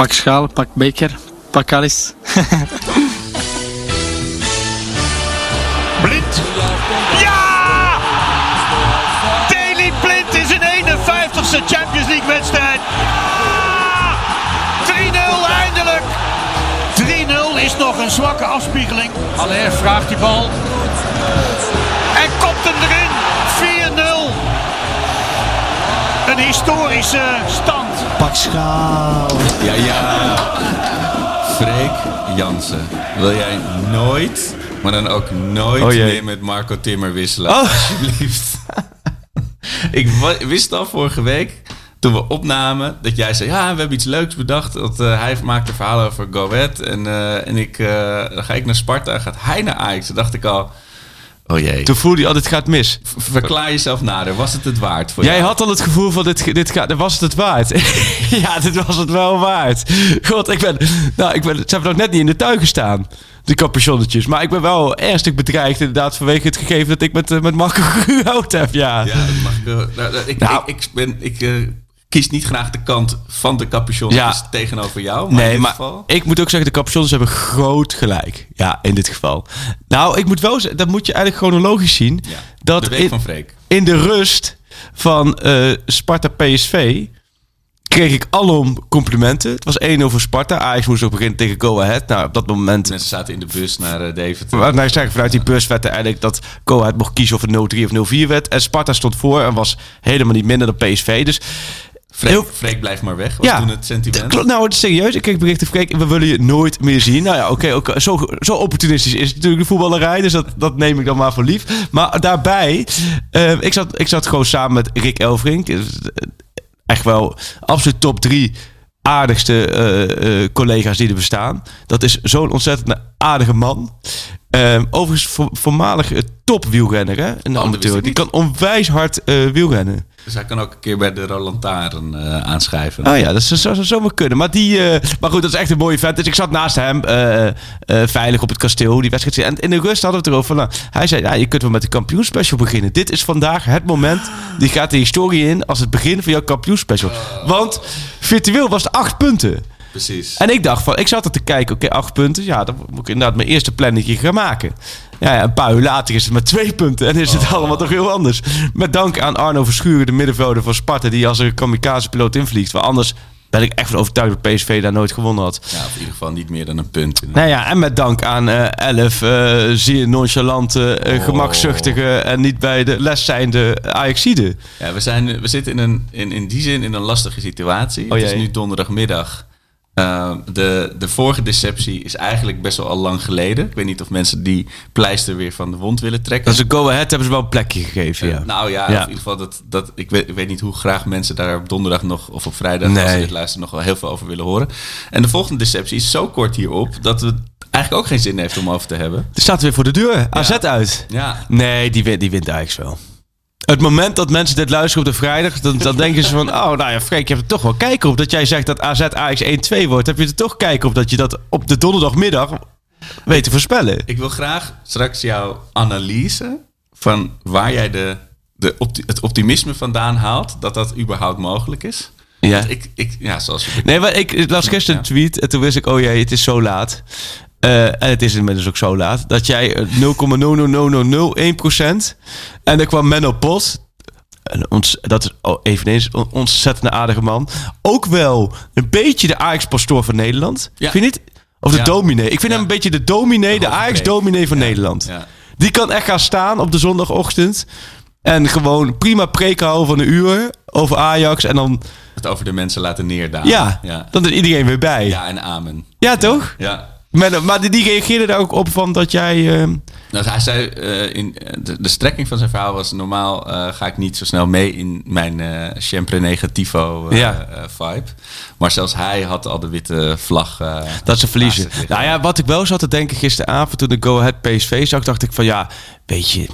Pak schaal, pak beker, pak alles. Blind. Ja! Daily Blind is een 51ste Champions League wedstrijd. Ja! 3-0 eindelijk. 3-0 is nog een zwakke afspiegeling. Aller vraagt die bal. En kopt hem erin. 4-0. Een historische stand. Pak schaal. Ja, ja. Freek Jansen, wil jij nooit, maar dan ook nooit Oh, meer met Marco Timmer wisselen? Oh. Alsjeblieft. ik wist al vorige week, toen we opnamen, dat jij zei... Ja, we hebben iets leuks bedacht. Dat, eh, hij maakt een verhaal over Go Ahead. En, eh, en ik, eh, dan ga ik naar Sparta, gaat hij naar Ajax. Toen dacht ik al... Oh jee. Toen voelde je al, dit gaat mis. Verklaar jezelf nader. Was het het waard voor Jij jou? had al het gevoel van, dit, dit gaat, was het het waard? ja, dit was het wel waard. God, ik ben, nou, ik ben, ze hebben nog net niet in de tuin gestaan, de capuchonnetjes. Maar ik ben wel ernstig bedreigd inderdaad vanwege het gegeven dat ik met, eh, met Marco gehuwd heb, ja. Ja, dat mag ik wel. Nou, ik, Nou. ik, ik, ben, ik eh, kies niet graag de kant van de capuchon Ja. dus tegenover jou. Maar in Nee, dit maar geval... ik moet ook zeggen, de capuchons hebben groot gelijk. Ja, in dit geval. Nou, ik moet wel zeggen, dat moet je eigenlijk chronologisch zien. Ja, dat de in, in de rust van eh, Sparta PSV kreeg ik alom complimenten. Het was 1-0 voor Sparta. Ajax moest ook beginnen tegen Go Ahead. Nou, op dat moment... Mensen zaten in de bus naar eh, Deventer. Maar nou, ik zeg, vanuit die bus werd er eigenlijk dat Go Ahead mocht kiezen of het 0-3 of 0-4 werd. En Sparta stond voor en was helemaal niet minder dan PSV. Dus Freek, heel- Freek blijft maar weg, was toen het sentiment. Klopt, nou, het is serieus. Ik kreeg berichten van, kijk, we willen je nooit meer zien. Nou ja, oké, zo, zo opportunistisch is natuurlijk de voetballerij. Dus dat, dat neem ik dan maar voor lief. Maar daarbij, eh, ik, zat, ik zat gewoon samen met Rick Elfrink. Eh, Echt wel absoluut top drie aardigste eh, collega's die er bestaan. Dat is zo'n ontzettend aardige man. Ehm, overigens vo- voormalig eh, topwielrenner, hè? Een wist amateur. Die kan onwijs hard eh, wielrennen. Dus hij kan ook een keer bij de Roland Taren eh, aanschrijven. Ah ja, dat zou, zou zomaar kunnen. Maar, die, maar goed, dat is echt een mooie vent. Dus ik zat naast hem, veilig op het kasteel, die wedstrijd. En in de rust hadden we het erover. Van, nou, hij zei, ja, je kunt wel met de kampioenspecial beginnen. Dit is vandaag het moment, die gaat de historie in als het begin van jouw kampioenspecial. Want virtueel was het acht punten. Precies. En ik dacht van, ik zat er te kijken, oké, acht punten. Ja, dan moet ik inderdaad mijn eerste plannetje gaan maken. Ja, ja, een paar uur later is het met twee punten. En is het allemaal toch heel anders. Met dank aan Arno Verschuren, de middenvelder van Sparta... die als een kamikaze-piloot invliegt. Want anders ben ik echt van overtuigd dat PSV daar nooit gewonnen had. Ja, in ieder geval niet meer dan een punt. Nou ja, en met dank aan eh elf eh, zeer nonchalante, eh, Oh. gemakzuchtige... en niet bij de les zijnde Ajaxide. Ja, we, zijn, we zitten in, een, in, in die zin in een lastige situatie. Oh het is nu donderdagmiddag. Uh, de, de vorige deceptie is eigenlijk best wel al lang geleden. Ik weet niet of mensen die pleister weer van de wond willen trekken. Is een go-ahead, hebben ze wel een plekje gegeven, ja. Uh, nou ja, Ja. in ieder geval dat, dat ik, weet, ik weet niet hoe graag mensen daar op donderdag nog of op vrijdag als Nee. ze dit luisteren nog wel heel veel over willen horen. En de volgende deceptie is zo kort hierop dat het eigenlijk ook geen zin heeft om over te hebben. Er staat weer voor de deur. AZ uit. Ja, Nee, die wint, die wint Ajax wel. Het moment dat mensen dit luisteren op de vrijdag, dan, dan denken ze van, oh, nou ja, Freek, je hebt er toch wel kijken op dat jij zegt dat AZ Ajax 1-2 wordt. Heb je er toch kijken op dat je dat op de donderdagmiddag weet te voorspellen? ik wil graag straks jouw analyse van waar jij de, de opti- het optimisme vandaan haalt dat dat überhaupt mogelijk is. Ja. Want Ik, ik, ja, zoals je Nee, maar ik las gisteren een tweet en toen wist ik, oh jee, het is zo laat. Eh, en het is inmiddels ook zo laat. Dat jij eh, 0,00001% en er kwam Menno Pot. En ons, dat is eveneens een ontzettend aardige man. Ook wel een beetje de Ajax-pastoor van Nederland. Ja. Vind je niet? Of de Ja. dominee. Ik vind Ja. hem een beetje de dominee, de, Ajax-dominee van Ja. Nederland. Ja. Die kan echt gaan staan op de zondagochtend. En gewoon prima preken houden van een uur over Ajax. En dan, het over de mensen laten neerdalen. ja, ja. dan is iedereen weer bij. Ja, Ja, en amen. toch? Ja. Maar, maar die, die reageerde daar ook op van dat jij... eh, Nou, hij zei, eh, in, de, de strekking van zijn verhaal was... normaal eh, ga ik niet zo snel mee in mijn eh sempre negativo eh, Ja. eh, vibe. Maar zelfs hij had al de witte vlag. eh, dat ze verliezen. Nou ja, wat ik wel zat te denken gisteravond toen de Go Ahead PSV zag, dacht ik van ja, weet je,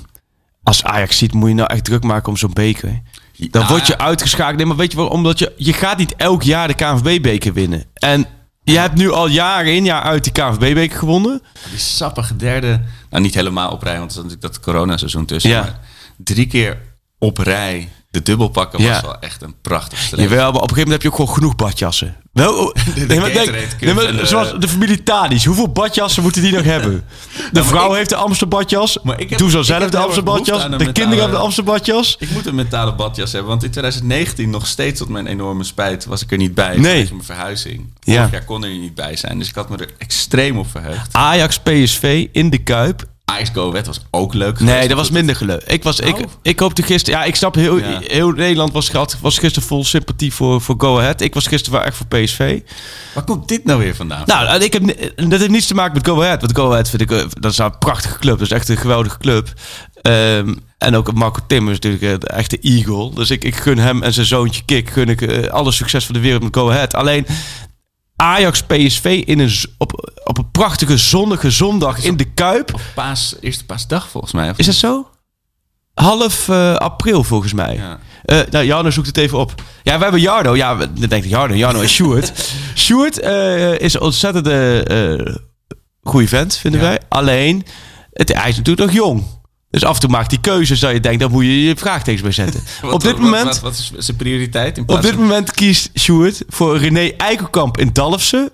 als Ajax ziet, moet je nou echt druk maken om zo'n beker. Dan word je ja. uitgeschakeld. Nee, maar weet je wel, omdat je, je gaat niet elk jaar de KNVB-beker winnen. En je hebt nu al jaren in, jaar uit die KNVB-beker gewonnen. Die sappige derde... Nou, niet helemaal op rij, want er is natuurlijk dat coronaseizoen tussen. Ja. Maar drie keer op rij de dubbelpakken Ja. was wel echt een prachtig streep. Jawel, maar op een gegeven moment heb je ook gewoon genoeg badjassen. Wel, denk, Gatorade nee, maar de- zoals de familie Tadic. Hoeveel badjassen moeten die nog hebben? De vrouw ik- heeft de Amsterdam badjas. Maar ik heb- Doe zo zelf de Amsterdam badjas. De metalen- kinderen hebben de Amsterdam badjas. Ik moet een metalen badjas hebben, want in 2019 nog steeds tot mijn enorme spijt was ik er niet bij. Nee. mijn verhuizing. Ja. Vorig jaar kon er niet bij zijn, dus ik had me er extreem op verheugd. Ajax PSV in de Kuip. Ice Go Wet was ook leuk geweest. Nee, dat was minder geluk. Ik, was, ik, Oh. ik hoopte gisteren... Ja, ik snap heel, Ja. heel Nederland was, gehad- was gisteren vol sympathie voor, voor Go Ahead. Ik was gisteren wel echt voor PSV. Waar komt dit nou weer vandaan? Nou, ik heb, dat heeft niets te maken met Go Ahead. Want Go Ahead vind ik, eh, dat is een prachtige club. Dat is echt een geweldige club. Ehm, en ook Marco Tim is natuurlijk eh, de echte eagle. Dus ik, ik gun hem en zijn zoontje Kik gun ik eh, alle succes van de wereld met Go Ahead. Alleen Ajax PSV in een, op, op een prachtige zonnige zondag in de Kuip. Op paas, eerste paasdag volgens mij. Is dat zo? Half eh, april volgens mij. Ja. Eh, nou, Jarno zoekt het even op. Ja, we hebben Jarno. Ja, we- dan denk ik Jarno. Jarno is Sjoerd. Sjoerd eh, is een ontzettende eh goede vent, vinden Ja. wij. Alleen, het, hij is natuurlijk nog jong. Dus af en toe maakt hij keuzes dat je denkt, daar moet je je vraagtekens bij zetten. Wat- op dit wat- moment... Wat, wat is zijn prioriteit? In Op dit van- moment kiest Sjoerd voor René Eikelkamp in Dalfsen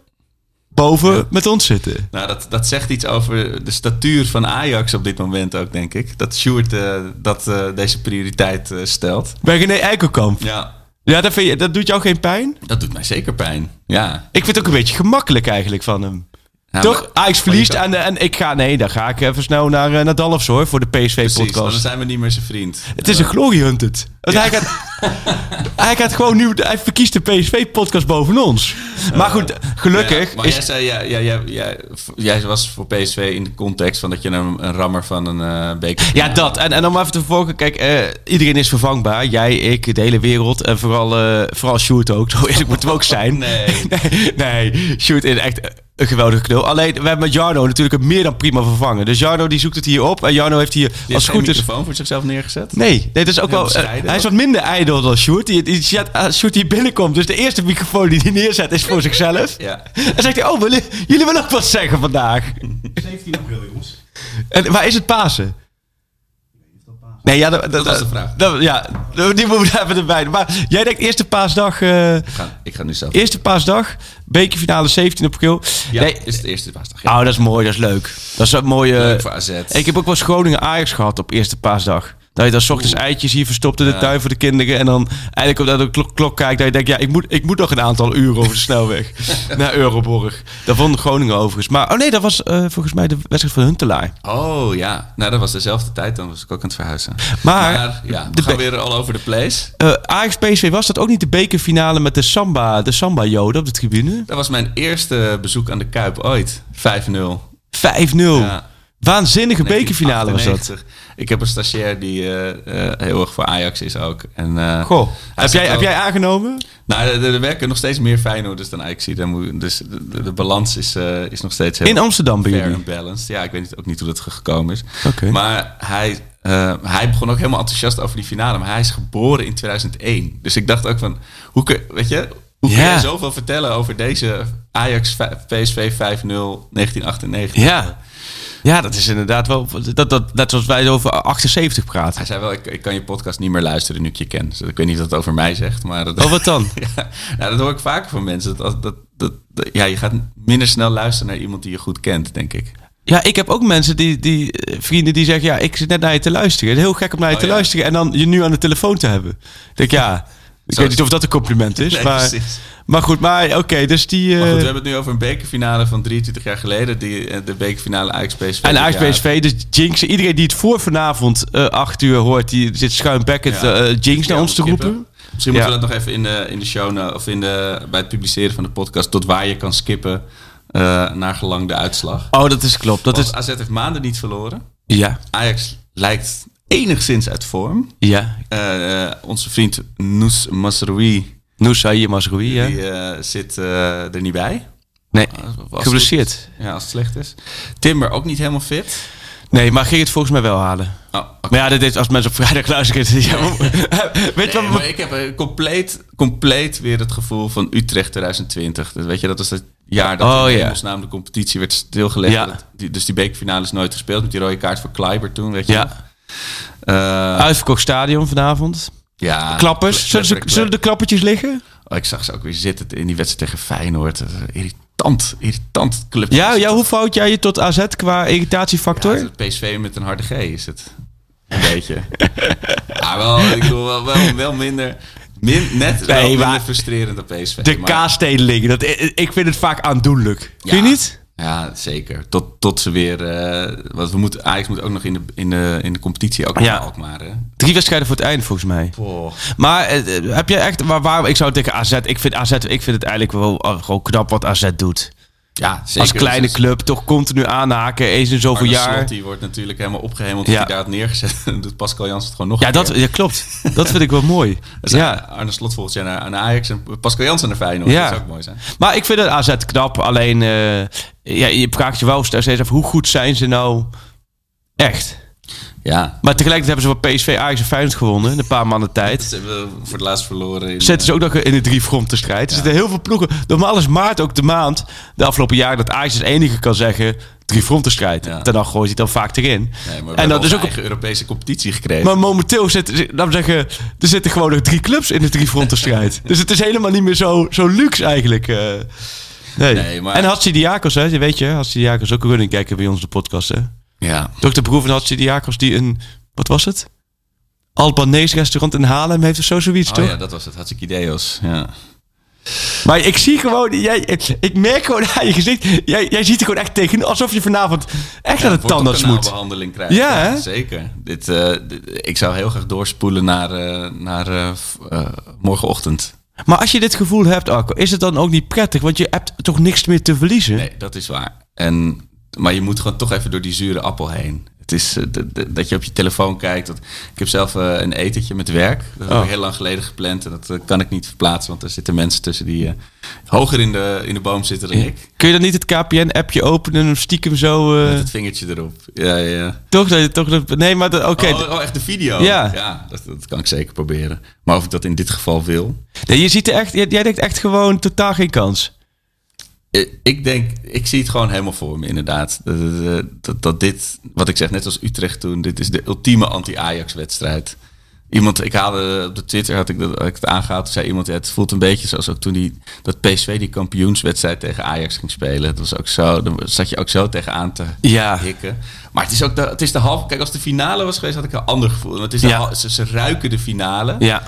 boven Ja. met ons zitten. Nou, dat, dat zegt iets over de statuur van Ajax op dit moment ook, denk ik. Dat Sjoerd eh, dat, eh, deze prioriteit eh, stelt. Bij René Eikelkamp. Ja, Ja, dat, vind je, dat doet jou geen pijn? dat doet mij zeker pijn. Ja. Ik vind het ook een beetje gemakkelijk eigenlijk van hem. Ja, Toch? Ajax verliest maar je en, en ik ga... Nee, dan ga ik even snel naar, eh, naar Dalfs hoor, voor de want dan PSV-podcast. zijn we niet meer zijn vriend. Het is een glory hunted. Want hij, gaat, hij gaat gewoon nu... Hij verkiest de PSV-podcast boven ons. Maar goed, gelukkig maar is... jij zei, ja, ja, ja, ja, jij was voor PSV in de context van dat je een, een rammer van een eh beker... Ja, dat. En, en om even te vervolgen. Kijk, eh, iedereen is vervangbaar. Jij, ik, de hele wereld. En vooral, eh vooral Sjoerd ook. Zo eerlijk moeten we ook zijn. Nee. nee, nee. Sjoerd is echt een geweldige knul. Alleen, we hebben met Jarno natuurlijk een meer dan prima vervangen. Dus Jarno die zoekt het hier op. En Jarno heeft hier, Die als heeft goed is... microfoon voor zichzelf neergezet? Nee, nee, dat is ook wel. eh, hij is wat minder ijdel dan Sjoerd. Die, die, die, als Sjoerd hier binnenkomt, dus de eerste microfoon die hij neerzet is voor zichzelf. Ja. Dan zegt hij: Oh, willen, jullie willen ook wat zeggen vandaag. 17 april, jongens. En waar is het Pasen? Nee, ja, dat, Dat was de vraag. dat- ja, die moeten we even erbij. Maar jij denkt eerste paasdag, eh, Ik ga, ik ga nu zelf. eerste paasdag, bekerfinale 17 april. Ja, nee, is het eerste paasdag. Ja. oh, dat is mooi, dat is leuk. Dat is een mooie. Leuk voor AZ. Ik heb ook wel eens Groningen Ajax gehad op eerste paasdag. Dat je dan 's ochtends eitjes hier verstopt in de tuin voor de kinderen. En dan eigenlijk op de klok, klok kijkt. Dat je denkt, ja, ik moet, ik moet nog een aantal uren over de snelweg. naar Euroborg. Dat vond Groningen overigens. Maar, oh nee, dat was eh, volgens mij de wedstrijd van Huntelaar. Oh ja, nou dat was dezelfde tijd. Dan was ik ook aan het verhuizen. Maar, ja, we de gaan weer all over the place. Eh, Ajax PSV was dat ook niet de bekerfinale met de Samba, de Samba Joden op de tribune? Dat was mijn eerste bezoek aan de Kuip ooit. 5-0. 5-0. Ja. Waanzinnige bekerfinale was dat. 1998. Ik heb een stagiair die eh, eh, heel erg voor Ajax is ook. En, eh, Goh, heb jij, heb jij aangenomen? Nou, er, er werken nog steeds meer Feyenoorders dan Ajax. Dus de, de, de balans is, is nog steeds heel In Amsterdam jullie? and balanced. Ja, ik weet niet, ook niet hoe dat ge- gekomen is. Oké. Maar hij, hij begon ook helemaal enthousiast over die finale. Maar hij is geboren in 2001. Dus ik dacht ook van, hoe kun, weet je, hoe kun je zoveel vertellen over deze Ajax PSV 5-0 1998? Ja. Ja, dat is inderdaad wel... Dat, dat, net zoals wij over 78 praten. Hij zei wel, ik, ik kan je podcast niet meer luisteren nu ik je ken. Dus ik weet niet of dat over mij zegt, maar... Dat, Oh, wat dan? ja, nou, dat hoor ik vaker van mensen. Dat, dat, dat, dat- ja, je gaat minder snel luisteren naar iemand die je goed kent, denk ik. Ja, ik heb ook mensen die, die eh, vrienden die zeggen: ja, ik zit net naar je te luisteren. Heel gek om naar je Oh, te ja. luisteren en dan je nu aan de telefoon te hebben. Ik denk ja, ik weet niet of dat een compliment is, Nee, maar, precies. maar goed, maar oké, dus die Maar goed, eh, we hebben het nu over een bekerfinale van 23 jaar geleden. Die, eh, de bekerfinale Ajax-PSV. en Ajax Ja, PSV, dus jinx. Iedereen die het voor vanavond eh 8 uur hoort, die zit Ja. eh jinx naar ons te roepen. Misschien moeten we dat nog even in de, in de show of in de, bij het publiceren van de podcast tot waar je kan skippen eh, naar gelang de uitslag. Oh, dat is klopt. Dat Want is, AZ heeft maanden niet verloren. ja, Ajax lijkt enigszins uit vorm. ja. Eh, eh, onze vriend Nous Masroui Noussaïe Mazroui, ja. die, eh, zit er niet bij. Nee, geblesseerd. Ja, als het slecht is. Timber ook niet helemaal fit. Nee, maar ging het volgens mij wel halen. Oh. Maar ja, dit is, als mensen op vrijdag luisteren... Ja, weet Nee, wat... maar ik heb eh, compleet, compleet weer het gevoel van Utrecht 2020. Dus weet je, dat is het jaar dat Oh, in ja. hemelsnaam de competitie werd stilgelegd. Ja. Dat- die, dus die bekerfinale is nooit gespeeld met die rode kaart voor Kleiber toen, weet je Ja. Eh, Uitverkocht stadion vanavond. Ja, Klappers. Zullen, ze- zullen de klappertjes liggen? Oh, ik zag ze ook weer zitten in die wedstrijd tegen Feyenoord. Irritant, irritant club. Ja, ja, hoe fout jij je tot AZ qua irritatiefactor? Ja, het PSV met een harde G is het. Een beetje. Ja, wel, ik bedoel, wel, wel, wel minder... Min, net wel Nee, minder maar- frustrerend dan PSV. de maar- Kaasstedelingen. Dat, ik ik vind het vaak aandoenlijk. Ja, Vind je niet? Ja, zeker. Tot, tot ze weer... eh want we moeten, Ajax moet ook nog in de, in de, in de competitie ook Ja. Alkmaar. Hè? Drie wedstrijden voor het einde volgens mij. Maar eh, eh, heb je echt... Waar, waar, ik zou tegen AZ... Ik vind AZ... Ik vind het eigenlijk wel eh, gewoon knap wat AZ doet. Ja, zeker. Als kleine Dus- club toch continu aanhaken. Eens in zoveel jaar. Slot, die wordt natuurlijk helemaal opgehemeld. Ja. Die daar had neergezet. Dan doet Pascal Jans het gewoon nog Ja, een dat keer. ja, klopt. Dat vind ik wel mooi. Dus Ja. Arne Slot jaar naar, naar Ajax en Pascal Jansen naar Feyenoord. Ja. Dat zou ook mooi zijn. Maar ik vind het AZ knap. Alleen, eh, ja, je vraagt je wel steeds af, hoe goed zijn ze nou echt? Ja. Maar tegelijkertijd hebben ze van PSV, Ajax en Feyenoord gewonnen in een paar maanden tijd. Ze hebben voor het laatst verloren. In, Zitten ze ook nog in de drie fronten strijd. Er zitten heel veel ploegen. Normaal is maart ook de maand, de afgelopen jaren, dat Ajax als enige kan zeggen, drie fronten strijd. Ja. Ten dan gooit hij het dan vaak erin. Nee, en dat is ook eigen Europese competitie gekregen. Maar momenteel zitten, laten zeggen, er zitten gewoon nog drie clubs in de drie fronten strijd. dus het is helemaal niet meer zo, zo luxe eigenlijk. eh. nee. Nee, maar- En Hatsidiakos, hè, je weet je, Hatsidiakos ook een running kijken bij ons de podcast. Hè? Ja. Broer van Hatsidiakos die een, wat was het? Albanese restaurant in Haarlem heeft of zo zoiets, Oh toch? ja, dat was het. Hartstikke ideos. Ja. Maar ik zie gewoon, jij, ik merk gewoon aan je gezicht, jij, jij ziet er gewoon echt tegen, alsof je vanavond echt naar de tandarts moet. behandeling krijgen. Ja, zeker. Dit, eh, dit- ik zou heel graag doorspoelen naar, eh, naar eh, morgenochtend. Maar als je dit gevoel hebt, Arco, is het dan ook niet prettig? Want je hebt toch niks meer te verliezen? Nee, dat is waar. En, maar je moet gewoon toch even door die zure appel heen. Het is eh, dat je op je telefoon kijkt. Dat, ik heb zelf eh, een etentje met werk. Dat heb Oh. ik heel lang geleden gepland. En dat eh, kan ik niet verplaatsen. Want er zitten mensen tussen die hoger in de, in de boom zitten dan ik. Kun je dan niet het KPN-appje openen en hem stiekem zo... Met het vingertje erop. Ja, ja, ja. toch, dat je toch... dat- Nee, maar oké. Oh, oh, echt de video? Ja. dat, dat kan ik zeker proberen. Maar of ik dat in dit geval wil... Nee, je ziet er echt... Jij, jij denkt echt gewoon totaal geen kans. Eh, Ik denk, ik zie het gewoon helemaal voor me, inderdaad. Dat, dat, dat, dat dit, wat ik zeg, net als Utrecht toen, dit is de ultieme anti-Ajax-wedstrijd. Iemand, ik haalde op de Twitter, had ik, dat, had ik het aangehaald, toen zei iemand, het voelt een beetje zoals ook toen die, dat PSV die kampioenswedstrijd tegen Ajax ging spelen. Dat was ook zo, dan zat je ook zo tegenaan te Ja. hikken. Maar het is ook de, het is de halve, kijk, als de finale was geweest, had ik een ander gevoel. Want het is de Ja. hal- ze, ze ruiken de finale. Ja.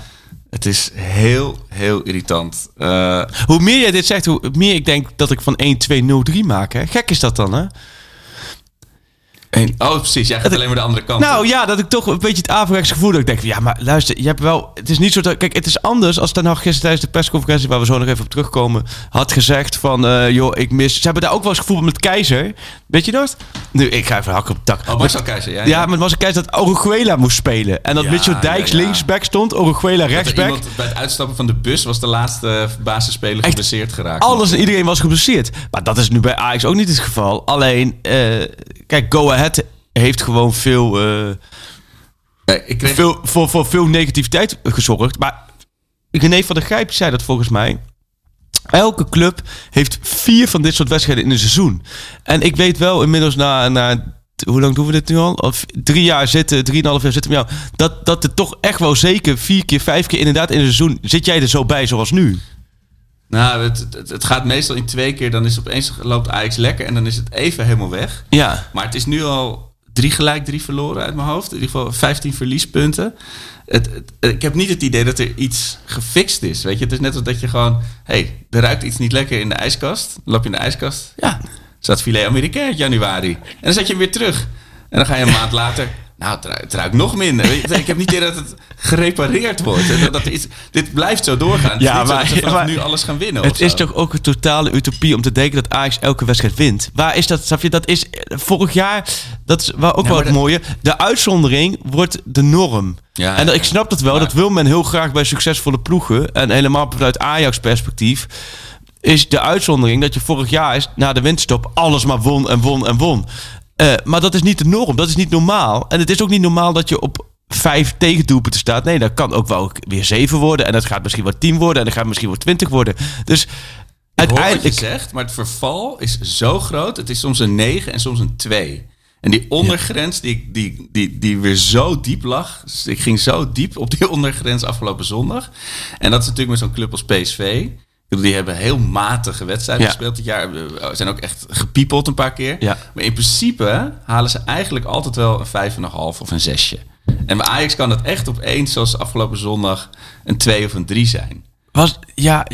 Het is heel, heel irritant. Eh, Hoe meer jij dit zegt, hoe meer ik denk dat ik van 1-2-0-3 maak. Hè? Gek is dat dan, hè? en, oh, precies, jij gaat alleen maar de andere kant op. Nou ja, dat ik toch een beetje het averechts gevoel dat ik denk, ja, maar luister, je hebt wel, het is niet zo dat, kijk, het is anders als Ten Hag gisteren tijdens de persconferentie, waar we zo nog even op terugkomen, had gezegd van, eh, joh, ik mis, ze hebben daar ook wel eens gevoeld met Keizer, weet je dat? Nu, ik ga even hakken op het dak. Oh, Marcel Keizer, ja. Ja, maar het was een Keizer dat Oruguela moest spelen. En dat Ja, Mitchell Dijks ja, ja. linksback stond, Oruguela rechtsback. iemand bij het uitstappen van de bus was de laatste basisspeler Echt geblesseerd geraakt. Alles en iedereen was geblesseerd. Maar dat is nu bij Ajax ook niet het geval. Alleen, eh, kijk, Go Ahead heeft gewoon veel, eh, Ja, ik kreeg... veel, voor, voor veel negativiteit gezorgd. Maar René van der Grijp zei dat volgens mij. Elke club heeft vier van dit soort wedstrijden in een seizoen. En ik weet wel inmiddels na, na hoe lang doen we dit nu al? Of drie jaar zitten, drieënhalf jaar zitten met jou. Dat, dat er toch echt wel zeker vier keer, vijf keer inderdaad in een seizoen zit jij er zo bij zoals nu. Nou, het, het, het gaat meestal in twee keer. Dan is opeens loopt Ajax lekker en dan is het even helemaal weg. Ja. Maar het is nu al drie gelijk, drie verloren uit mijn hoofd. In ieder geval 15 verliespunten. Ik heb niet het idee dat er iets gefixt is. Weet je, het is net als dat je gewoon... hey, er ruikt iets niet lekker in de ijskast. Dan loop je in de ijskast. Ja, staat filet Amerikaan uit januari. En dan zet je hem weer terug. En dan ga je een maand later... Nou, het ruikt, het ruikt nog minder. Ik heb niet het idee dat het gerepareerd wordt. Dat, dat dit blijft zo doorgaan. Het Ja, zo maar- dat nu alles gaan winnen. Het is zo. toch ook een totale utopie om te denken dat Ajax elke wedstrijd wint. Waar is dat? Snap je? Dat is vorig jaar. Dat is waar ook wel het dat- mooie. De uitzondering wordt de norm. Ja, en dat- ik snap dat wel. Maar- Dat wil men heel graag bij succesvolle ploegen. En helemaal vanuit Ajax perspectief. Is de uitzondering dat je vorig jaar is na de winterstop alles maar won en won en won. Eh, maar dat is niet de norm. Dat is niet normaal. En het is ook niet normaal dat je op vijf tegendoelpunten staat. Nee, dat kan ook wel weer zeven worden. En dat gaat misschien wel tien worden. En dat gaat misschien wel twintig worden. Dus Ik uiteindelijk... zegt, maar het verval is zo groot. Het is soms een 9 en soms een 2. En die ondergrens, die, die, die, die weer zo diep lag. Dus ik ging zo diep op die ondergrens afgelopen zondag. En dat is natuurlijk met zo'n club als PSV. Bedoel, die hebben heel matige wedstrijden Ja. gespeeld dit jaar. We zijn ook echt gepiepeld een paar keer. Ja. Maar in principe halen ze eigenlijk altijd wel een vijf en een half of een zesje. En bij Ajax kan het echt opeens, zoals afgelopen zondag, een 2 of een 3 zijn. Was, ja,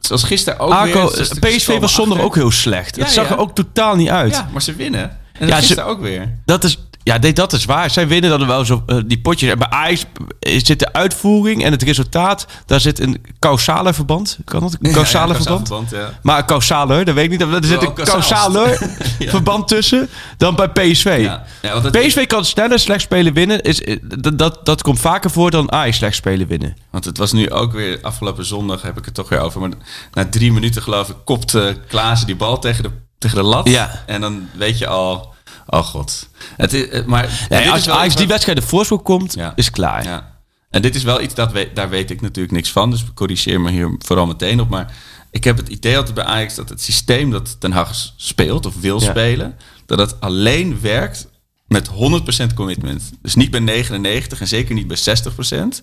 Zoals gisteren ook Arco, weer. Ze- ze PSV was zondag achter. ook heel slecht. Ja, het zag ja. er ook totaal niet uit. Ja, maar ze winnen. En Ja, dat ze- gisteren ook weer. Dat is, ja, nee, dat is waar. Zij winnen dan wel zo eh, die potjes. En bij Ajax zit de uitvoering en het resultaat. Daar zit een causale verband. Kan dat? Een causale Ja, verband? verband, ja. Maar een causale, dat weet ik niet. Er zit een causale verband tussen dan bij PSV. Ja. Ja, want PSV kan sneller slecht spelen winnen. Is, eh, dat, dat, dat komt vaker voor dan Ajax slecht spelen winnen. Want het was nu ook weer, afgelopen zondag heb ik het toch weer over. Maar na drie minuten geloof ik kopte Klaassen die bal tegen de, tegen de lat. Ja. En dan weet je al, oh god. Het is, eh, maar Nee, als is Ajax iets die wedstrijd de voorsprong komt, Ja. is klaar. Ja. En dit is wel iets, dat we, daar weet ik natuurlijk niks van. Dus corrigeer me hier vooral meteen op. Maar ik heb het idee altijd bij Ajax dat het systeem dat Ten Hag speelt of wil Ja. spelen... dat het alleen werkt met 100% commitment. Dus niet bij 99 en zeker niet bij 60%.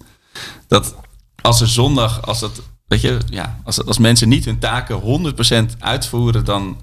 Dat als er zondag, als dat, weet je, ja, als, als mensen niet hun taken 100% uitvoeren, dan,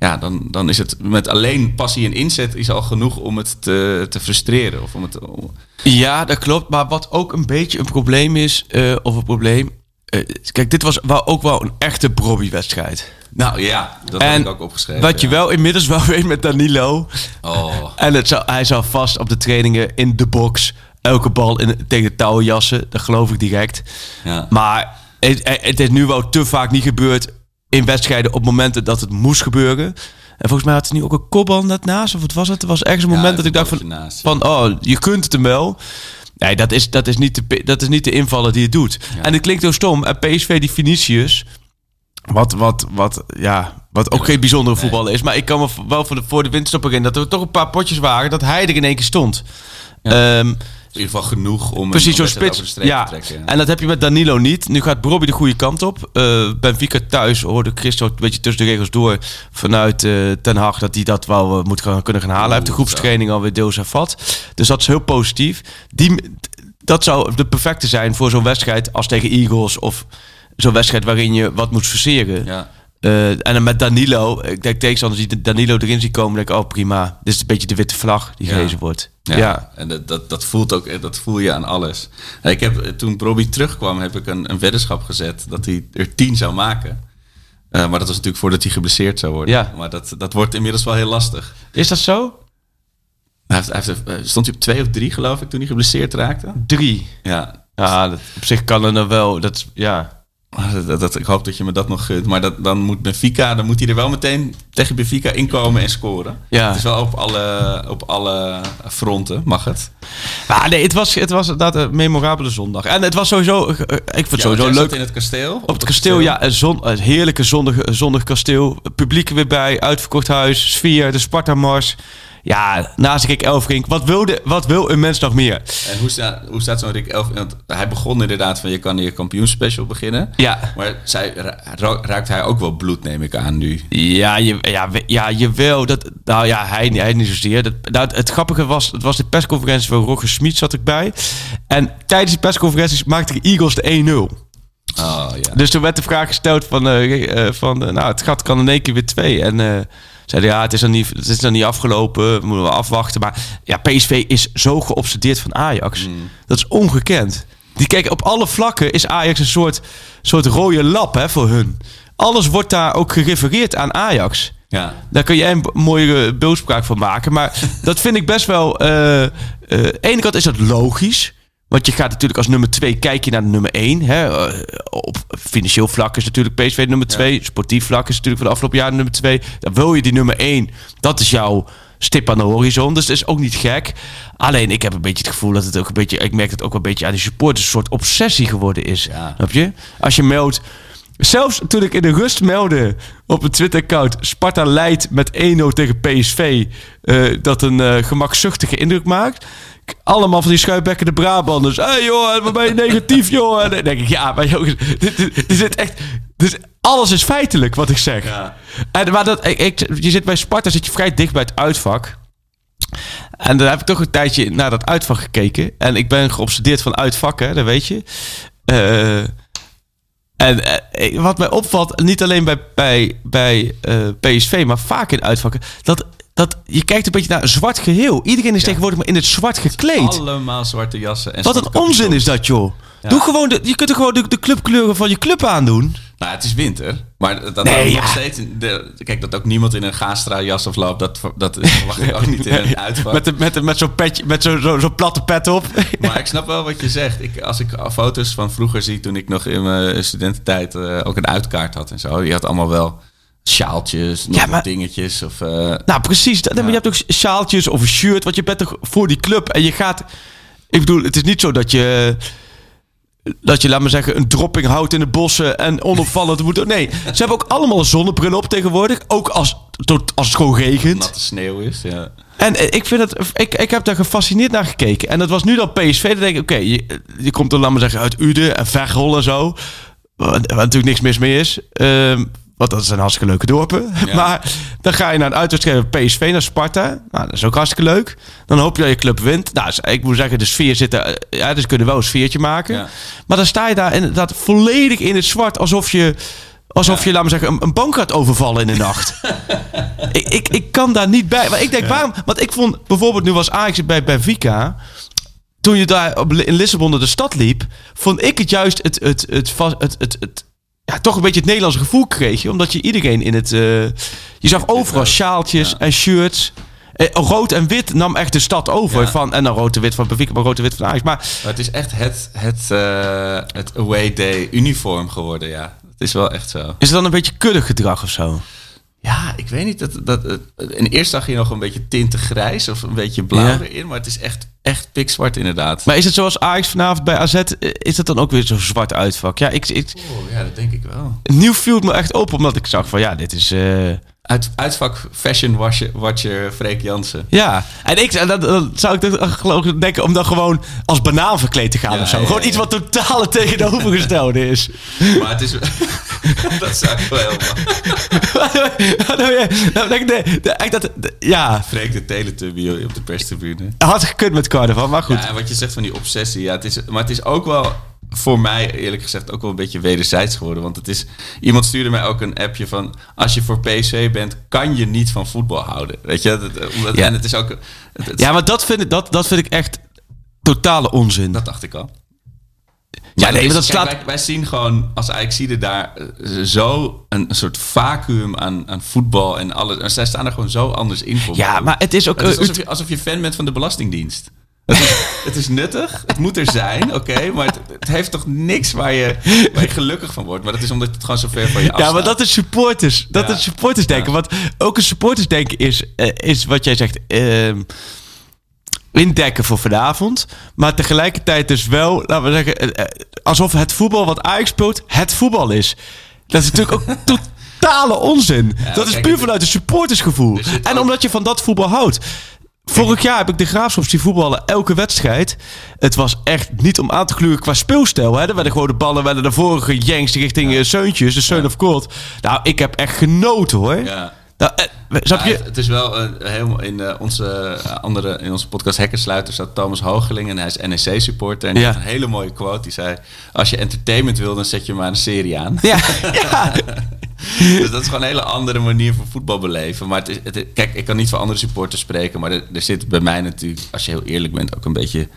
ja, dan, dan is het met alleen passie en inzet is al genoeg om het te, te frustreren. Of om het, om- Ja, dat klopt. Maar wat ook een beetje een probleem is, eh, of een probleem. eh, kijk, dit was wel, ook wel een echte Brobby-wedstrijd. nou ja, dat En heb ik ook opgeschreven. Wat je wel inmiddels wel weet met Danilo. Oh, En het zou, hij zou vast op de trainingen in de box elke bal in, tegen de touwen jassen. Dat geloof ik direct. ja. Maar het, het is nu wel te vaak niet gebeurd in wedstrijden op momenten dat het moest gebeuren. En volgens mij had hij nu ook een kopbal net naast. Of wat was het? Er was ergens een Ja, moment dat ik dacht van, naast. van... Oh, je kunt het hem wel. Nee, dat is, dat is, niet, de, dat is niet de invallen die het doet. Ja. En het klinkt heel stom. En PSV, die Vinicius... Wat, wat, wat, ja, wat ook geen bijzondere Nee. voetballer is. Maar ik kan me wel voor de, voor de winterstop in dat er toch een paar potjes waren... dat hij er in één keer stond. Ja. Ehm, in ieder geval genoeg om Precies, een zo'n spits. Ja, te trekken. en dat heb je met Danilo niet. Nu gaat Bobby de goede kant op. Eh Benfica thuis hoorde Christo een beetje tussen de regels door vanuit eh, Ten Hag dat hij dat wel eh, moet gaan, kunnen gaan halen. Hij heeft de groepstraining alweer deels hervat. Dus dat is heel positief. Die, dat zou de perfecte zijn voor zo'n wedstrijd als tegen Eagles of zo'n wedstrijd waarin je wat moet verseren. Ja. Eh, en dan met Danilo, ik denk tegenstanders die Danilo erin zien komen, denk ik, oh prima. Dit is een beetje de witte vlag die Ja. gehezen wordt. Ja, ja. en dat, dat, dat voelt ook, dat voel je aan alles. Ik heb, toen Robbie terugkwam, heb ik een, een weddenschap gezet dat hij er tien zou maken. Eh, maar dat was natuurlijk voordat hij geblesseerd zou worden. Ja. Maar dat, dat wordt inmiddels wel heel lastig. Is dat zo? Hij heeft, hij heeft, eh, stond hij op twee of drie, geloof ik, toen hij geblesseerd raakte? Drie. Ja. Ja, dat, op zich kan er nou wel. Dat, ja. Maar Dat, dat, ik hoop dat je me dat nog gunt. Maar dat, dan moet Benfica, dan moet hij er wel meteen tegen Benfica inkomen en scoren. Ja. Het is wel op alle, op alle fronten, mag het. Maar nee, het was, het was inderdaad een memorabele zondag. En het was sowieso, eh, ik vond het Ja, sowieso leuk. in het kasteel. Op het kasteel, ja, een, zon, een heerlijke zondag, zondag kasteel. Publiek er weer bij, uitverkocht huis, sfeer, de Sparta-mars. Ja, naast ik Elfrink. Wat, wilde, wat wil een mens nog meer? En hoe staat, hoe staat zo'n Rick Elf? Want hij begon inderdaad van je kan je kampioenspecial beginnen. Ja, Maar zij, ra- ra- raakt hij ook wel bloed, neem ik aan nu. ja, je, ja, ja jawel. Dat, nou ja, hij, hij niet zozeer. Dat, nou, het, het grappige was, het was de persconferentie van Roger Smit zat ik bij. En tijdens die persconferenties maakte de Eagles de 1-0. Oh ja. Dus toen werd de vraag gesteld van, eh, eh, van eh, nou, het gat kan in één keer weer twee. En zeiden ja, het is, nog niet, het is nog niet afgelopen, we moeten wel afwachten. Maar ja, PSV is zo geobsedeerd van Ajax. Dat is ongekend. Die kijken op alle vlakken is Ajax een soort, soort rode lap hè, voor hun. Alles wordt daar ook gerefereerd aan Ajax. ja. Daar kun jij een mooie beeldspraak van maken. Maar dat vind ik best wel. aan de ene kant is dat logisch. Want je gaat natuurlijk als nummer 2 kijk je naar de nummer 1. Hè. Eh, op financieel vlak is natuurlijk PSV nummer 2. Sportief vlak is natuurlijk van de afgelopen jaren nummer 2. Dan wil je die nummer 1. Dat is jouw stip aan de horizon. Dus dat is ook niet gek. Alleen ik heb een beetje het gevoel dat het ook een beetje... Ik merk het ook wel een beetje aan die supporters... een soort obsessie geworden is. Ja. Snap je? Als je meldt... Zelfs toen ik in de rust meldde op een Twitter-account... Sparta leidt met 1-0 tegen PSV... eh, dat een eh, gemakzuchtige indruk maakt... Allemaal van die schuimbekkende Brabanders. Hé hey joh, wat ben je negatief joh? En dan denk ik, ja, maar jongens, dit, dit, dit zit echt... Dit, alles is feitelijk wat ik zeg. Ja. En, maar dat, ik, ik- je zit bij Sparta zit je vrij dicht bij het uitvak. En daar heb ik toch een tijdje naar dat uitvak gekeken. En ik ben geobsedeerd van uitvakken, dat weet je. Eh, en eh, wat mij opvalt, niet alleen bij, bij, bij eh, PSV, maar vaak in uitvakken, dat, dat je kijkt een beetje naar een zwart geheel. Iedereen is tegenwoordig maar in het zwart gekleed. Allemaal zwarte jassen. En Wat een onzin is dat, joh. Doe gewoon de, je kunt er gewoon de, de clubkleuren van je club aandoen. Nou, het is winter. Maar dat Nee, ja. nog steeds... De, kijk, dat ook niemand in een Gastra jas of loopt, dat, dat verwacht ik ook niet in een uitvak. Met, de- met, met zo'n petje, met zo'n zo, zo platte pet op. Maar ik snap wel wat je zegt. Ik, als ik foto's van vroeger zie, toen ik nog in mijn studententijd eh, ook een uitkaart had en zo. Je had allemaal wel sjaaltjes, nog Ja, maar- dingetjes. Of, eh, Nou, precies. Dat, maar Je hebt ook sjaaltjes of een shirt, want je bent toch voor die club. En je gaat... Ik bedoel, het is niet zo dat je... Dat je, laat maar zeggen, een dropping houdt in de bossen en onopvallend moet. Nee, ze hebben ook allemaal een zonnebril op tegenwoordig. Ook als, tot, als het gewoon regent. natte sneeuw is. Ja. En eh, ik, vind het, ik, ik heb daar gefascineerd naar gekeken. En dat was nu dan PSV. Dan denk ik, oké, je, je komt dan, laat maar zeggen, uit Uden en Veghel en zo. Waar, waar natuurlijk niks mis mee is. Ehm, want dat zijn hartstikke leuke dorpen. Ja. Maar dan ga je naar een uitwedstrijd PSV naar Sparta. Nou, dat is ook hartstikke leuk. Dan hoop je dat je club wint. Nou, ik moet zeggen, de sfeer zit er... eh, Ja, dus kunnen wel een sfeertje maken. Ja. Maar dan sta je daar inderdaad volledig in het zwart. Alsof je... Alsof je, laat maar zeggen, een, een bank gaat overvallen in de nacht. ik, ik, ik kan daar niet bij. Maar ik denk, waarom? Want ik vond bijvoorbeeld, nu was Ajax bij Benfica. Toen je daar in Lissabon de stad liep, vond ik het juist het, het, het, va- het, het, het, ja, toch een beetje het Nederlandse gevoel kreeg je. Omdat je iedereen in het. eh, je zag overal sjaaltjes Ja. en shirts. Eh, rood en wit nam echt de stad over. Ja. Van, en dan rood en wit van Benfica, maar rood en wit van Ajax. Maar Maar het is echt het, het, eh, het away day uniform geworden, ja. Het is wel echt zo. is het dan een beetje kuddig gedrag of zo? Ja, ik weet niet. Dat, dat, in eerst zag je nog een beetje tinten grijs of een beetje blauw Ja. erin. Maar het is echt, echt pikzwart inderdaad. Maar is het zoals Ajax vanavond bij AZ? eh, Is het dan ook weer zo'n zwart uitvak? Ja, ik, ik, Oh, ja, dat denk ik wel. nieuw viel het me echt op, omdat ik zag van ja, dit is. eh, Uit, uitvak fashion watcher, watcher Freek Jansen. Ja, en ik en dat, dat zou ik geloof ik denken om dan gewoon als banaan verkleed te gaan Ja, of zo. ja, gewoon ja. iets wat totaal het tegenovergestelde is. Maar het is... dat zou ik wel helemaal... nou, ja, Freek de Teletubby op de perstribune. had gekund met carnaval, maar goed. Ja, en wat je zegt van die obsessie. Ja, het is, maar het is ook wel voor mij eerlijk gezegd ook wel een beetje wederzijds geworden. Want het is, iemand stuurde mij ook een appje van... als je voor PSV bent, kan je niet van voetbal houden. Weet je? Dat, omdat, Ja. En het is ook... Het, het- Ja, maar dat vind ik, dat, dat vind ik echt totale onzin. Dat dacht ik al. ja, nee, is- maar dat kijk, slaat... wij, wij zien gewoon als Ajaxide daar eh, zo een, een soort vacuüm aan, aan voetbal en alles. En zij staan er gewoon zo anders in voor. Ja, maar het is ook... Is eh, alsof je, alsof je fan bent van de Belastingdienst. Het is, het is nuttig, het moet er zijn, oké, maar het, het heeft toch niks waar je, waar je gelukkig van wordt. Maar dat is omdat het gewoon zo ver van je afstaat. Ja, maar dat is supporters. Dat Ja. is supporters denken. Want ook een supporters denken is, eh, is wat jij zegt. ehm, indekken voor vanavond. Maar tegelijkertijd dus wel, laten we zeggen, eh, eh, alsof het voetbal wat Ajax speelt, het voetbal is. Dat is natuurlijk ook totale onzin. dat is kijk, puur vanuit een supportersgevoel. er En ook- omdat je van dat voetbal houdt. Vorig jaar heb ik de Graafschap zien voetballen elke wedstrijd. Het was echt niet om aan te gluren qua speelstijl. Hè. Er werden gewoon de ballen werden naar voren gejankst richting eh, Seuntjes, de Seun of Court. Nou, ik heb echt genoten hoor. Ja. Nou, eh, snap Ja, je? het, het is wel een helemaal in eh, onze eh, andere in onze podcast Hekkersluiter staat Thomas Hoogeling en hij is NEC supporter en die Ja. heeft een hele mooie quote die zei als je entertainment wil dan zet je maar een serie aan. Ja, ja. dus dat is gewoon een hele andere manier van voetbal beleven. Maar het is, het, kijk, ik kan niet voor andere supporters spreken, maar er, er zit bij mij natuurlijk, als je heel eerlijk bent, ook een beetje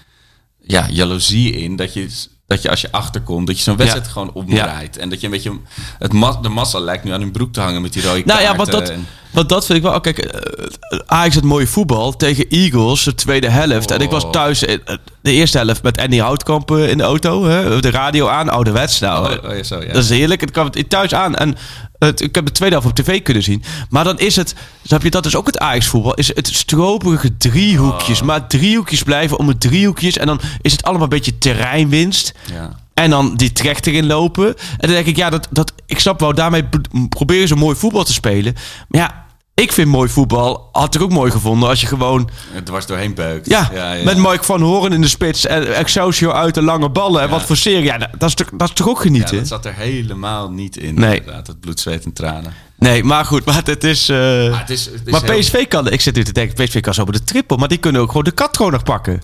ja, jaloezie in. Dat je, dat je als je achterkomt, dat je zo'n wedstrijd Ja. gewoon omdraait. En dat je een beetje, het ma- de massa lijkt nu aan hun broek te hangen met die rode Nou ja, want dat, en- want dat vind ik wel. Kijk, eh, Ajax het mooie voetbal tegen Eagles, de tweede helft. En ik was Oh. thuis eh, de eerste helft met Andy Houtkamp eh, in de auto. Hè, de radio aan, ouderwets. Nou, Oh, oh zo, ja. Dat is heerlijk. Ik kwam het thuis aan en het, ik heb de tweede helft op tv kunnen zien. Maar dan is het, snap je, dat is ook het Ajax-voetbal. Is het stroperige driehoekjes. Oh. Maar driehoekjes blijven om het driehoekjes. En dan is het allemaal een beetje terreinwinst. ja. En dan die trek erin lopen. En dan denk ik, ja, dat, dat, ik snap wel, daarmee proberen ze mooi voetbal te spelen. Maar ja, ik vind mooi voetbal, had ik ook mooi gevonden als je gewoon... Het dwars doorheen beukt. Ja, met Mike van Horen in de spits en Excelsior uit de lange ballen. En Ja. wat voor serie. Ja, dat is, toch, dat is toch ook Ja, genieten? dat zat er helemaal niet in. Nee. Inderdaad, het bloed, zweet en tranen. Nee, maar goed, maar het is... eh, Maar, het is, het is maar heel- PSV kan, ik zit nu te denken, PSV kan zo bij de triple, maar die kunnen ook gewoon de kat gewoon nog pakken.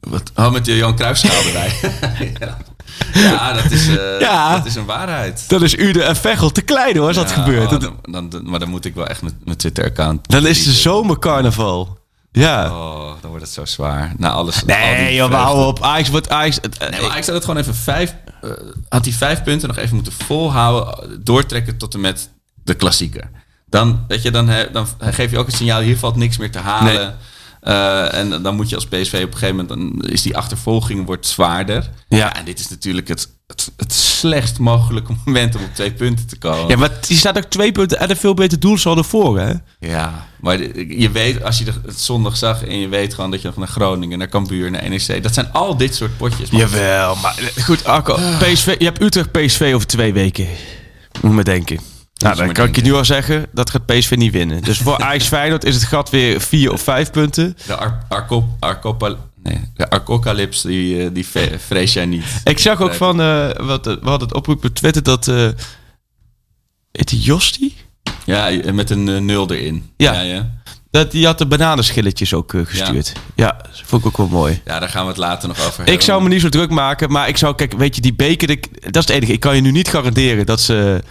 Wat, oh, met de Johan Cruijffschaal erbij. ja. ja, dat is, eh, Ja. dat is een waarheid. Dan is Ude en Vechel te klein hoor, als dat gebeurt. oh, Dat- dan, dan, maar dan moet ik wel echt mijn, Twitter-account... dan is de zomercarnaval. Ja. Oh, dan wordt het zo zwaar. Na alles. nee, joh, hou op. Ajax wordt Ajax... het- Nee, maar ik zou het gewoon even vijf... had die vijf punten nog even moeten volhouden. Doortrekken tot en met de klassieker. Dan, weet je, dan, he- dan geef je ook het signaal... hier valt niks meer te halen. Eh, en dan moet je als PSV op een gegeven moment... dan is die achtervolging wordt zwaarder. Ja. En dit is natuurlijk het, het, het slechtst mogelijke moment... om op twee punten te komen. Ja, maar die staat ook twee punten en een veel beter doelsaldo voor, hè? Ja, maar je weet, als je het zondag zag en je weet gewoon dat je nog naar Groningen, naar Cambuur, naar NEC, dat zijn al dit soort potjes. Jawel, maar eh, goed, Arco, PSV, je hebt Utrecht PSV over twee weken. Moet me denken. Nou, dan kan ik je nu al zeggen, dat gaat PSV niet winnen. Dus voor Ajax Feyenoord is het gat weer vier of vijf punten. De Ar nee, de die, eh, die vrees jij niet. Ik zag ook van, eh, wat, eh, we hadden het oproep op Twitter dat... die Josti? Ja, met een nul erin. Ja. Ja, ja. Dat, die had de bananenschilletjes ook gestuurd. Ja. vond ik ook wel mooi. Ja, daar gaan we het later nog over hebben. Ik zou me niet zo druk maken, maar ik zou, kijk, weet je, die beker, dat is het enige. Ik kan je nu niet garanderen dat ze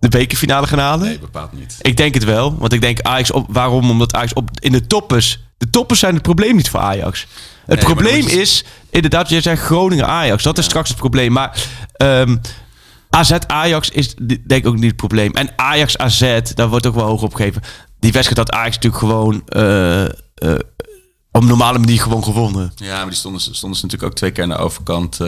de bekerfinale gaan halen. Nee, bepaald niet. Ik denk het wel, want ik denk Ajax op. Waarom? Omdat Ajax op in de toppers. De toppers zijn het probleem niet voor Ajax. Het probleem is inderdaad, jij zegt Groningen Ajax. Dat is straks het probleem. Maar ehm, AZ Ajax is denk ik ook niet het probleem. En Ajax AZ, daar wordt ook wel hoog op gegeven. Die wedstrijd had Ajax natuurlijk gewoon eh, eh, op een normale manier gewoon gewonnen. Ja, maar die stonden, ze- stonden ze natuurlijk ook twee keer aan de overkant. eh,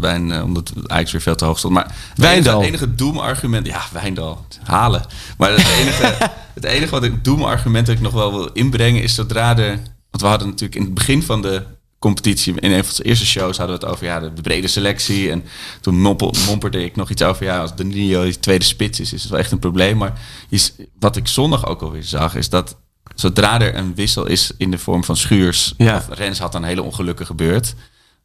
bij een, eh, omdat Ajax weer veel te hoog stond. Maar het Wijndal. enige, enige doemargument... Ja, Wijndal. Halen. Maar het enige, het enige wat ik doemargument dat ik nog wel wil inbrengen... is zodra er... Want we hadden natuurlijk in het begin van de competitie... in een van onze eerste shows hadden we het over ja, de, de brede selectie. En toen mompel, momperde ik nog iets over... ja, als de Nio tweede spits is, is het wel echt een probleem. Maar je s- wat ik zondag ook alweer zag... is dat zodra er een wissel is in de vorm van Schuurs... Ja. Rens had een hele ongelukkige beurt...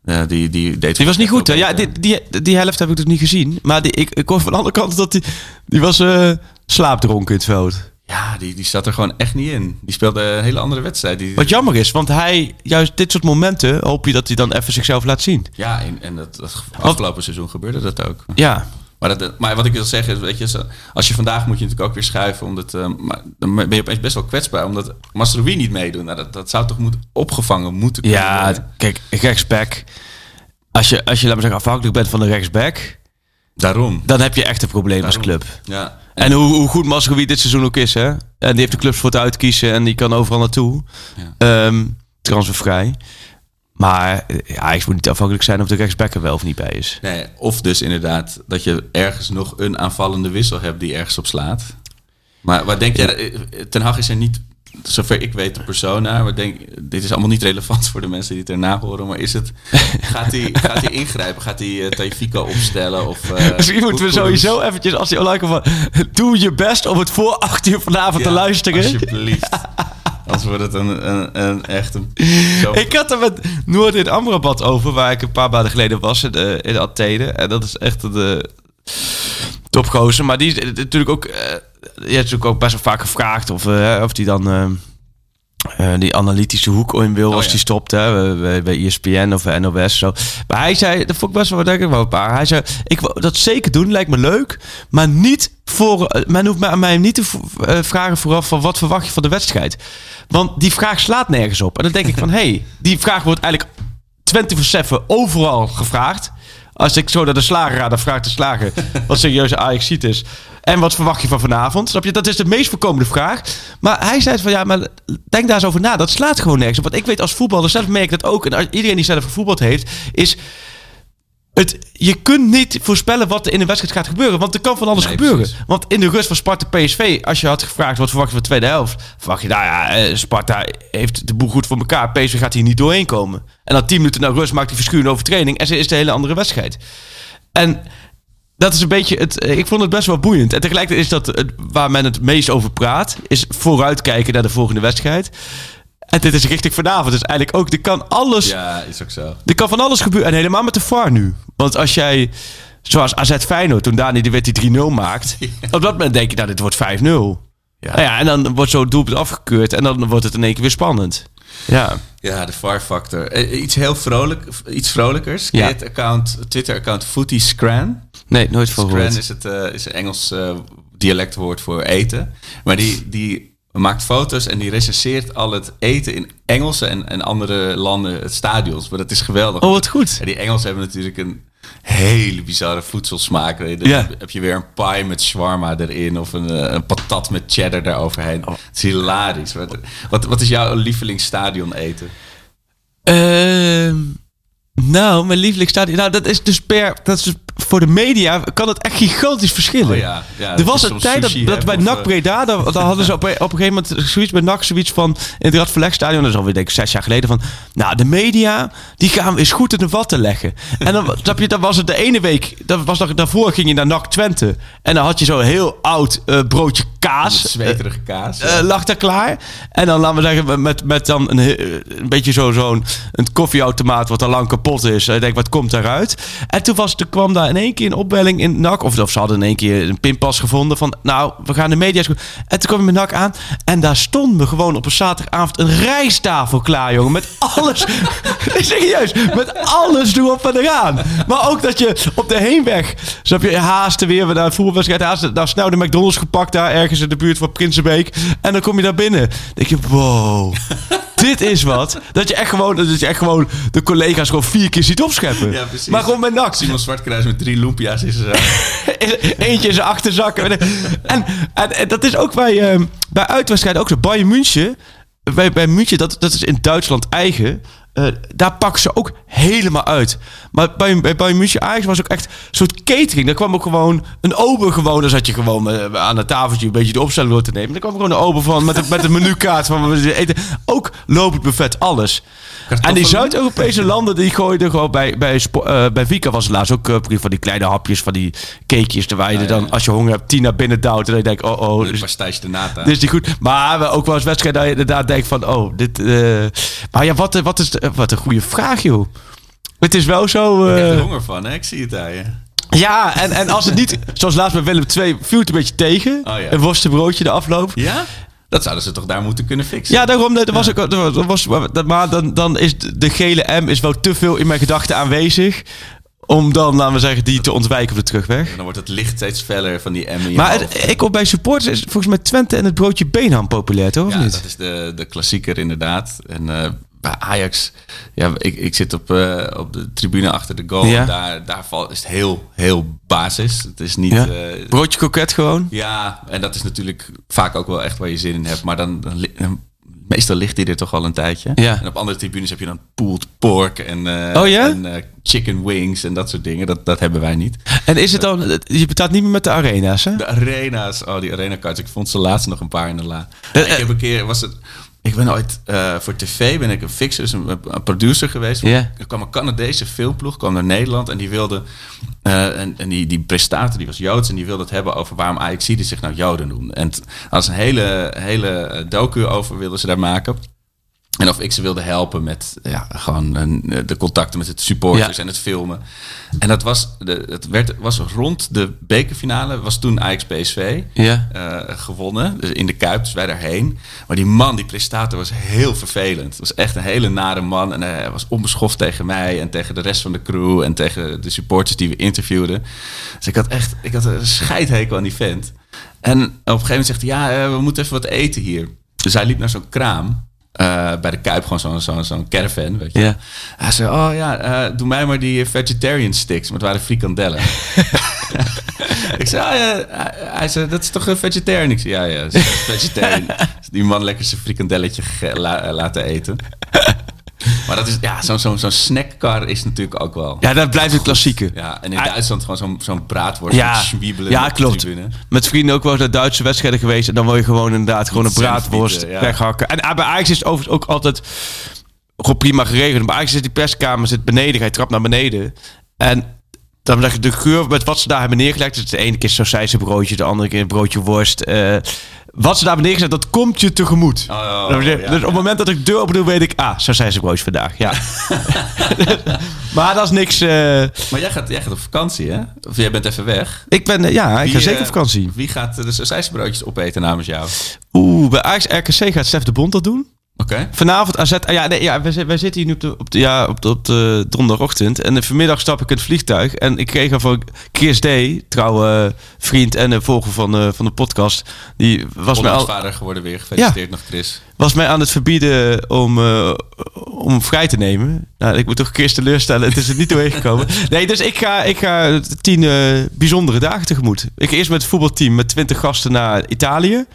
Eh, die, die, deed Die was niet goed, hè? Ja, die, die, die helft heb ik dus niet gezien. Maar die, ik, ik hoor van de andere kant dat die, die was eh slaapdronken in het veld. Ja, die, die zat er gewoon echt niet in. Die speelde een hele andere wedstrijd. Die, Wat jammer is, want hij, juist dit soort momenten, hoop je dat hij dan even zichzelf laat zien. Ja, en, en dat, dat afgelopen seizoen gebeurde dat ook. Ja, Maar, dat, maar wat ik wil zeggen is, weet je, als je vandaag moet je natuurlijk ook weer schuiven, omdat, eh, maar, dan ben je opeens best wel kwetsbaar, omdat Mastrowi niet meedoet. Nou, dat, dat zou toch moet, opgevangen moeten kunnen ja worden? kijk, rechtsback. Als je, als je, laat maar zeggen, afhankelijk bent van de rechtsback, Daarom. dan heb je echt een probleem als club. Ja. En hoe, hoe goed Masrowi dit seizoen ook is, hè? En die heeft de clubs voor het uitkiezen en die kan overal naartoe. Ja. Ehm, transfervrij. Maar eh, ja, ik moet niet afhankelijk zijn of de rechtsback er wel of niet bij is. Nee, of dus inderdaad dat je ergens nog een aanvallende wissel hebt die ergens op slaat. Maar wat denk jij, eh, Ten Hag is er niet, zover ik weet, de persoon naar. Maar denk, dit is allemaal niet relevant voor de mensen die het erna horen. Maar is het, gaat hij gaat hij ingrijpen? Gaat hij uh, Taifiko opstellen? Of, uh, Misschien moeten we sowieso eventjes, als hij online komt, van, doe je best om het voor acht uur vanavond te luisteren. Alsjeblieft. Wordt het een, echt een... Ik had er met Noord in Amrabat over, waar ik een paar maanden geleden was in, uh, in Athene. En dat is echt de topgozer. Maar die is natuurlijk ook, uh, die heeft natuurlijk ook best wel vaak gevraagd of, uh, of die dan... Uh, uh, die analytische hoek in wil oh, als ja. die stopt hè, bij, bij ESPN of NOS. Zo. Maar hij zei, dat vond ik best wel, denk ik wel een paar. Hij zei, ik wil dat zeker doen, lijkt me leuk. Maar niet voor, men hoeft aan mij niet te uh, vragen vooraf van wat verwacht je van de wedstrijd. Want die vraag slaat nergens op. En dan denk ik van, hé, hey, die vraag wordt eigenlijk 24-7 overal gevraagd. Als ik zo naar de slager ga, dan vraagt de slager wat serieuze Ajax ziet is. En wat verwacht je van vanavond? Snap je? Dat is de meest voorkomende vraag. Maar hij zei van ja, maar denk daar eens over na. Dat slaat gewoon nergens op. Want ik weet als voetballer, zelf merk ik dat ook. En iedereen die zelf gevoetbald heeft, is. Het, je kunt niet voorspellen wat er in de wedstrijd gaat gebeuren. Want er kan van alles nee, gebeuren. Precies. Want in de rust van Sparta PSV, als je had gevraagd wat verwacht je van de tweede helft, verwacht je, nou ja, Sparta heeft de boel goed voor elkaar. PSV gaat hier niet doorheen komen. En dan tien minuten na rust maakt hij verschuren overtreding en ze is de hele andere wedstrijd. En dat is een beetje het. eh, Ik vond het best wel boeiend. En tegelijkertijd is dat het, waar men het meest over praat, is vooruitkijken naar de volgende wedstrijd. En dit is richting vanavond. Dus eigenlijk ook, er kan alles, Ja, is ook zo. er kan van alles gebeuren. En helemaal met de VAR nu. Want als jij, zoals AZ Feyenoord, toen Dani de Wit die 3-0 maakt, op dat moment denk je, nou, dit wordt 5-0. Ja. Nou ja, en dan wordt zo'n doelpunt afgekeurd en dan wordt het in één keer weer spannend. Ja. Ja, de VAR-factor. Eh, Iets heel vrolijk, iets vrolijkers. Ja. het account, Twitter-account Footy Scran. Nee, nooit van Scran is het eh, is een Engels eh, dialectwoord voor eten. Maar die, die maakt foto's en die recenseert al het eten in Engelse en, en andere landen, het stadions. Maar dat is geweldig. Oh, wat goed. En die Engelsen hebben natuurlijk een hele bizarre voedselsmaak. Dan Ja. heb je weer een pie met shawarma erin of een, eh, een patat met cheddar daaroverheen. Oh. Het is hilarisch. Wat, wat, wat is jouw lievelingsstadion eten? Ehm, nou, mijn lievelingsstadion. Nou, dat is dus per. Dat is dus voor de media kan het echt gigantisch verschillen. Oh ja, ja, er dat was een tijd dat, dat bij NAC eh, Breda, daar, daar hadden ze op, een- op een gegeven moment zoiets bij NAC zoiets van in het Radverlegstadion, dat is alweer denk ik zes jaar geleden van, nou de media die gaan we eens goed in de watten leggen. En dan snap je, dan was het de ene week, dat was nog, daarvoor ging je naar NAC Twente en dan had je zo'n heel oud eh, broodje kaas. zweterige kaas. Eh, lag daar klaar. En dan laten we zeggen, met, met dan een, een beetje zo, zo'n een koffieautomaat wat al lang kapot is. En ik denk, wat komt daaruit? En toen, was, toen kwam daar in één keer een opbelling in NAC. Of, of ze hadden in één keer een pinpas gevonden van, nou, we gaan de media... En toen kwam ik met NAC aan. En daar stonden we gewoon op een zaterdagavond een rijsttafel klaar, jongen. Met alles. Serieus. Met alles erop en eraan. Maar ook dat je op de heenweg... Snap je, haasten weer naar een voetbalwedstrijd. Haasten, nou, snel de McDonald's gepakt daar ergens in de buurt van Prinsenbeek. En dan kom je daar binnen. Dan denk je, wow. Dit is wat. Dat je echt gewoon, dat je echt gewoon de collega's gewoon vier keer ziet opscheppen. Ja, precies. maar gewoon met NAC. Simon Zwartkruis met drie lumpia's in zijn zak. Eentje in zijn achterzak. En, en, en dat is ook bij, ehm, bij uitwedstrijden ook zo. Bayern München, bij, bij München, dat, dat is in Duitsland eigen. Eh, daar pakken ze ook helemaal uit. Maar bij, bij Bayern München Ajax was ook echt een soort catering. Daar kwam ook gewoon een ober gewoon. Dan zat je gewoon eh, aan het tafeltje een beetje de opstelling door te nemen. Dan kwam gewoon een ober van met, met een menukaart van wat we eten. Ook lopend buffet, alles. En die? Zuid-Europese landen die gooiden gewoon bij, bij, eh, bij Vika was het laatst ook eh, van die kleine hapjes, van die cakejes. Waar je dan, als je honger hebt, tien naar binnen duwt. En dan denk ik, oh oh, dit pastijs de nata. dit is niet goed. Maar ook wel eens wedstrijden dat je inderdaad denkt van, oh, dit... Maar ja, wat, wat, is de- wat een goede vraag, joh. Het is wel zo... Ik heb eh, er honger van, hè? Ik zie het je. ja, en, en als het niet... Zoals laatst bij Willem II viel het een beetje tegen. Oh ja. Een worstenbroodje de afloop. Ja? Dat zouden ze toch daar moeten kunnen fixen? Ja, daarom. Dat was ook, dat was, dat- maar dan, dan is de gele M is wel te veel in mijn gedachten aanwezig. Om dan, laten we zeggen, die te ontwijken op de terugweg. Dan wordt het licht steeds feller van die M Maar het, ik op bij supporters is volgens mij Twente en het broodje beenham populair, toch? Of Ja, niet? dat is de, de klassieker inderdaad. En eh, bij Ajax, ja, ik, ik zit op, eh, op de tribune achter de goal. Ja. En daar, daar valt, is het heel, heel basis. Het is niet... Ja. eh, Broodje koket gewoon. ja, en dat is natuurlijk vaak ook wel echt waar je zin in hebt. Maar dan, dan, meestal ligt hij er toch al een tijdje. Ja. En op andere tribunes heb je dan pulled pork en, eh, Oh ja? en chicken wings en dat soort dingen. Dat, dat hebben wij niet. En is het dan... Je betaalt niet meer met de arena's, hè? De arena's, oh die arena cards. Ik vond ze laatst nog een paar in de la. Ik heb een keer, was het... Ik ben ooit eh, voor tv ben ik een fixer, dus een, een producer geweest. Er kwam een Canadese filmploeg, kwam naar Nederland en die wilde eh, en, en die, die presentator die was Joods en die wilde het hebben over waarom Ajaxiden zich nou Joden noemen. En als een hele, hele docu over wilden ze daar maken. En of ik ze wilde helpen met ja, gewoon een, de contacten met het supporters Ja. en het filmen. En dat was, de, het werd, was rond de bekerfinale, was toen Ajax PSV Ja. eh, gewonnen. Dus in de Kuip, dus wij daarheen. Maar die man, die presentator, was heel vervelend. Het was echt een hele nare man. En hij was onbeschoft tegen mij en tegen de rest van de crew... en tegen de supporters die we interviewden. Dus ik had echt ik had een scheidhekel aan die vent. En op een gegeven moment zegt hij... ja, eh, we moeten even wat eten hier. Dus hij liep naar zo'n kraam... eh, bij de Kuip, gewoon zo'n zo'n zo'n caravan, weet je. Ja. Hij zei, oh ja, eh, doe mij maar die vegetarian sticks. Maar het waren frikandellen. ik zei, oh ja, hij- hij zei, dat is toch een vegetarian? Ik zei, ja, ja, vegetarian. Dus die man lekker zijn frikandelletje eh, laten eten. Maar dat is, ja, zo'n zo'n zo'n snackcar is natuurlijk ook wel... Ja, dat blijft een klassieke. Ja, en in Ah, Duitsland gewoon zo'n zo'n braadworst Ja, met ja klopt. Met vrienden ook wel eens naar Duitse wedstrijden geweest. En dan wil je gewoon inderdaad gewoon een braadworst weghakken. En ah, bij Ajax is het overigens ook altijd gewoon prima geregeld. Bij Ajax zit die perskamer zit beneden. Hij trapt naar beneden. En dan dat je de geur met wat ze daar hebben neergelegd. Dus de ene keer broodje, de andere keer een broodje worst. eh, wat ze daar hebben neergezet, dat komt je tegemoet. Oh, dus ja, dus op het moment dat ik de deur open doe, weet ik, ah, sausijzen broodje vandaag. Ja. maar dat is niks. eh, Maar jij gaat, jij gaat op vakantie, hè? Of jij bent even weg. ik ben, eh, ja, ik ga zeker op vakantie. Wie gaat de sausijsbroodjes opeten namens jou? Oeh, bij Ajax RKC gaat Stef de Bond dat doen. Oké. Vanavond AZ. ah, Ja, nee, ja wij, wij zitten hier nu op de, op de, ja, op de, op de donderdagochtend. En vanmiddag stap ik in het vliegtuig. En ik kreeg van Chris D, trouwe vriend en een volger van, eh, van de podcast. Die was mij, al, vader geworden weer. Gefeliciteerd nog, Chris. Was mij aan het verbieden om, eh, om vrij te nemen. Nou, ik moet toch Chris teleurstellen. Het is er niet doorheen gekomen. Nee, dus ik ga, ik ga tien eh, bijzondere dagen tegemoet. Ik eerst met het voetbalteam met twintig gasten naar Italië.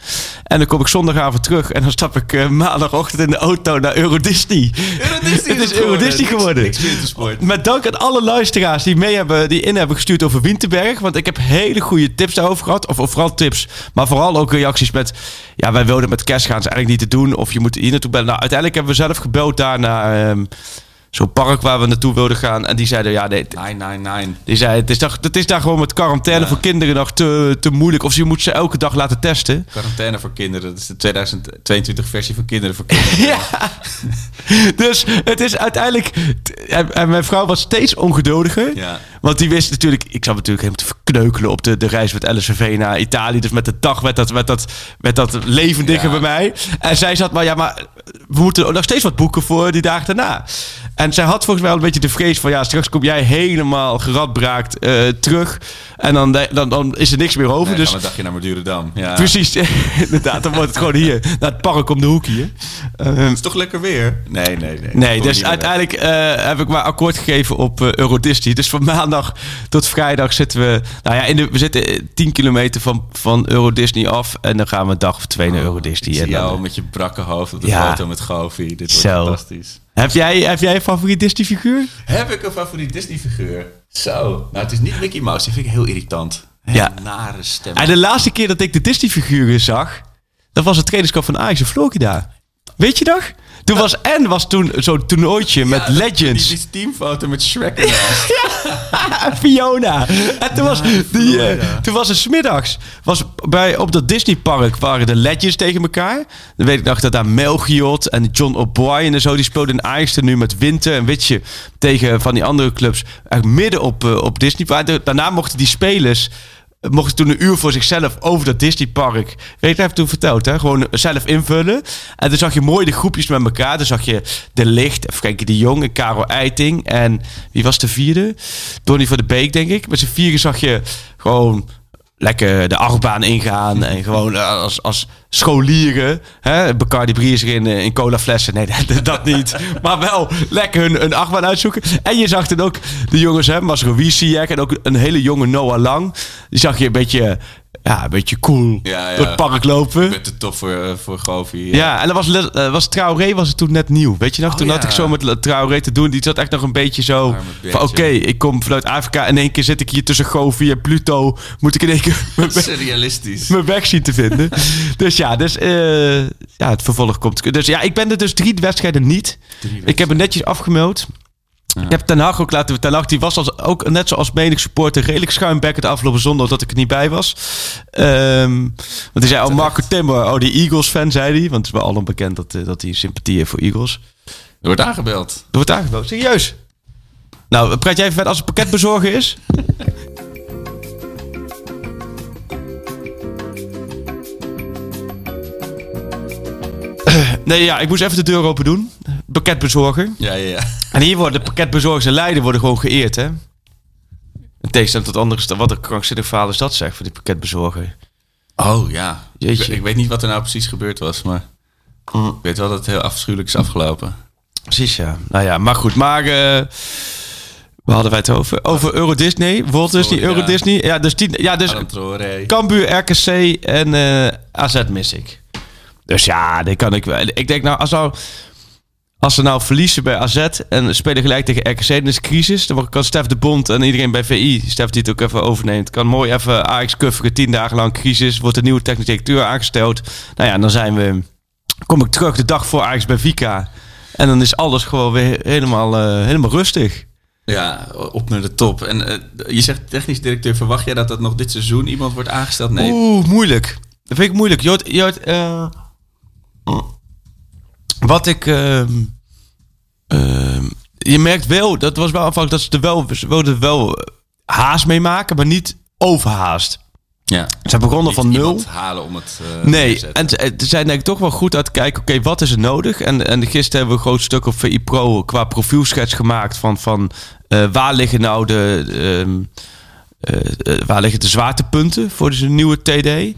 En dan kom ik zondagavond terug. En dan stap ik eh, maandagochtend in de auto naar Euro Disney. Het is Euro Disney geworden. Niks wintersport. Met dank aan alle luisteraars die mee hebben, die in hebben gestuurd over Winterberg. Want ik heb hele goede tips daarover gehad. Of, of vooral tips, maar vooral ook reacties met... Ja, wij wilden met kerst gaan, is eigenlijk niet te doen. Of je moet hier naartoe bellen. Nou, uiteindelijk hebben we zelf gebeld daar naar ehm, zo'n park waar we naartoe wilden gaan. En die zeiden, ja, nee, Nee, nee, nee. die zei, het is, daar, het is daar gewoon met quarantaine Ja. voor kinderen nog te, te moeilijk. Of je moet ze elke dag laten testen. Quarantaine voor kinderen. Dat is de 2022 versie van Kinderen voor Kinderen. Ja. Dus het is uiteindelijk... En, en mijn vrouw was steeds ongeduldiger. Ja. Want die wist natuurlijk... Ik zat natuurlijk helemaal te verkneukelen op de, de reis met LSV naar Italië. Dus met de dag werd dat, werd dat, werd dat levendiger Ja. bij mij. En zij zat maar... Ja, maar we moeten nog steeds wat boeken voor die dagen daarna. En zij had volgens mij al een beetje de vrees van... Ja, straks kom jij helemaal geradbraakt eh, terug. En dan, dan, dan is er niks meer over. Nee, dus we een dagje naar Madurodam. Ja. Precies, inderdaad. Dan wordt het gewoon hier, naar het park om de hoek hier. Ehm, is toch lekker weer? Nee, nee, nee. nee, dus uiteindelijk eh, heb ik maar akkoord gegeven op eh Euro Disney. Dus van maandag tot vrijdag zitten we... Nou ja, in de, we zitten eh, 10 kilometer van, van Euro Disney af. En dan gaan we een dag of twee naar Euro weg. Disney. Ik En jou eh, met je brakke hoofd op de Ja. foto met Goofy. Dit wordt Zo. fantastisch. heb, jij, heb jij een favoriet Disney figuur? Heb ik een favoriet Disney figuur? Zo. Nou, het is niet Mickey Mouse. Die vind ik heel irritant. Hele Ja. nare stem. En de laatste keer dat ik de Disney figuren zag... dat was het trainingskamp van Ajax in Florida. Weet je nog? Toen was en was toen zo'n toernooitje met Ja, Legends. Die, die teamfoto met Shrek ernaast. Fiona. En toen was, die, eh, toen was het smiddags. Was bij, op dat Disneypark waren de Legends tegen elkaar. Dan weet ik nog dat daar Melchiot en John O'Brien en zo... die speelden in Ajax nu met Winter en Witje... tegen van die andere clubs. Midden op, eh, op Disney. Daarna mochten die spelers... Mochten toen een uur voor zichzelf over dat Disneypark. Weet je, heb toen verteld, hè? Gewoon zelf invullen. En toen zag je mooi de groepjes met elkaar. Dan zag je De Licht, even kijken, de Jong en Karel Eiting. En wie was de vierde? Donny van de Beek, denk ik. Met z'n vieren zag je gewoon lekker de achtbaan ingaan. En gewoon eh, als, als scholieren. Hè? Bacardi Briers in, eh, in cola flessen. Nee, dat, dat niet. Maar wel lekker hun, hun achtbaan uitzoeken. En je zag dan ook de jongens, hè, Ziyech en ook een hele jonge Noah Lang. Die zag je een beetje, ja, een beetje cool Ja, ja. door het park lopen. Met de top voor, eh, voor. Ja, en dat was, eh, was Traoré was het toen net nieuw. Weet je nog? Oh, toen had ik zo met Traoré te doen. Die zat echt nog een beetje zo. Oké, ik kom vanuit Afrika. In één keer zit ik hier tussen Goofy en Pluto. Moet ik in één keer mijn Surrealistisch. mijn weg zien te vinden. dus ja, dus, eh, ja, het vervolg komt. Dus ja, ik ben er dus drie wedstrijden niet. Ik heb het netjes afgemeld. Ik heb Ten Hag ook laten... Ten Hag die was als, ook net zoals menig supporter redelijk schuimbekkend afgelopen zondag dat ik er niet bij was. Ehm, want hij zei, oh Marco Timmer, oh die Eagles-fan, zei hij. Want het is wel allen bekend dat, eh, dat hij sympathie heeft voor Eagles. Er wordt aangebeld. Er wordt aangebeld. Serieus? Nou, praat jij even verder als het pakketbezorger is? Nee, ja, ik moest even de deur open doen. Pakketbezorger. Ja, ja, ja. En hier worden pakketbezorgers en leiden worden gewoon geëerd, hè? In tegenstelling tot andere... Wat een krankzinnig verhaal is dat, zeg, voor die pakketbezorger. Oh, ja. Ik, Jeetje. ik weet niet wat er nou precies gebeurd was, maar... Ik weet wel dat het heel afschuwelijk is afgelopen. Precies, ja. Nou ja, maar goed. Maar eh waar hadden wij het over? Over Euro Disney, Walt Disney, Oh, ja. Euro Disney. Ja, dus, die, ja, dus. Cambuur, RKC en eh, AZ mis ik. Dus ja, die kan ik wel. Ik denk nou, als, nou, als ze nou verliezen bij AZ en spelen gelijk tegen RKC, dan is het crisis. Dan kan Stef de Bond en iedereen bij VI, Stef die het ook even overneemt, kan mooi even Ajax kufferen, tien dagen lang crisis, wordt een nieuwe technische directeur aangesteld. Nou ja, dan zijn we, kom ik terug de dag voor Ajax bij Vika. En dan is alles gewoon weer helemaal, eh, helemaal rustig. Ja, op naar de top. En eh, je zegt technisch directeur, verwacht jij dat dat nog dit seizoen iemand wordt aangesteld? Nee. Oeh, moeilijk. Dat vind ik moeilijk. Jort, Jort, eh, wat ik... ehm, je merkt wel, dat was wel afhankelijk dat ze er wel, ze wilden wel haast mee maken, maar niet overhaast. Ja. Ze begonnen van nul. halen om het eh, Nee, te en ze ze zijn denk ik toch wel goed aan het kijken, oké, wat is er nodig? En, en gisteren hebben we een groot stuk op VI Pro qua profielschets gemaakt van, van eh, waar liggen nou de, ehm, eh, eh, waar liggen de zwaartepunten voor deze nieuwe TD? Eh,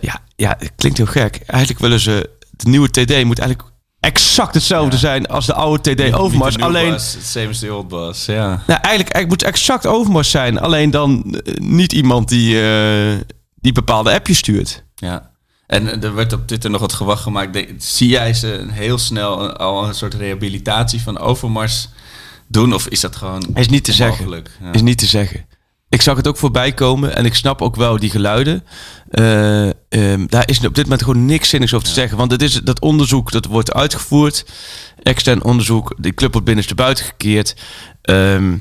ja, ja, het klinkt heel gek. Eigenlijk willen ze, de nieuwe TD moet eigenlijk exact hetzelfde zijn als de oude TD Overmars. Alleen, boss, same as the old ja. nou, eigenlijk, moet exact Overmars zijn. Alleen dan eh, niet iemand die, eh, die bepaalde appjes stuurt. Ja. En eh, er werd op Twitter nog wat gewacht gemaakt. Zie jij ze heel snel een- al een soort rehabilitatie van Overmars doen? Of is dat gewoon Is niet te onmogelijk? zeggen. Ja. Is niet te zeggen. Ik zag het ook voorbij komen en ik snap ook wel die geluiden. Eh, ehm, daar is op dit moment gewoon niks zinnigs over te zeggen. Want het is dat onderzoek dat wordt uitgevoerd. Extern onderzoek. Die club wordt binnenstebuiten gekeerd. Ehm,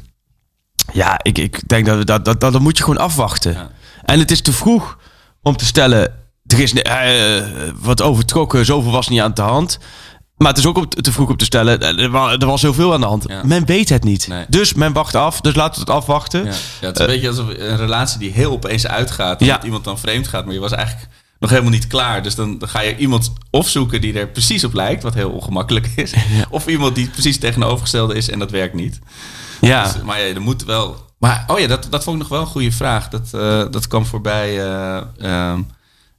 ja, ik, ik denk dat, we dat, dat, dat, dat moet je gewoon afwachten. Ja. En het is te vroeg om te stellen... Er is eh, wat overtrokken, zoveel was niet aan de hand. Maar het is ook op- te vroeg om te stellen... eh, Er wa- was heel veel aan de hand. Ja. Men weet het niet. Nee. Dus men wacht af. Dus laten we het afwachten. Ja. Ja, het is een beetje alsof een relatie die heel opeens uitgaat. Ja. Dat iemand dan vreemd gaat, maar je was eigenlijk nog helemaal niet klaar. Dus dan, dan ga je iemand opzoeken die er precies op lijkt, wat heel ongemakkelijk is. Of iemand die precies tegenovergestelde is en dat werkt niet. Ja. Dus, maar ja, er moet wel. Maar oh ja, dat, dat vond ik nog wel een goede vraag. Dat, eh, dat kwam voorbij eh, ehm,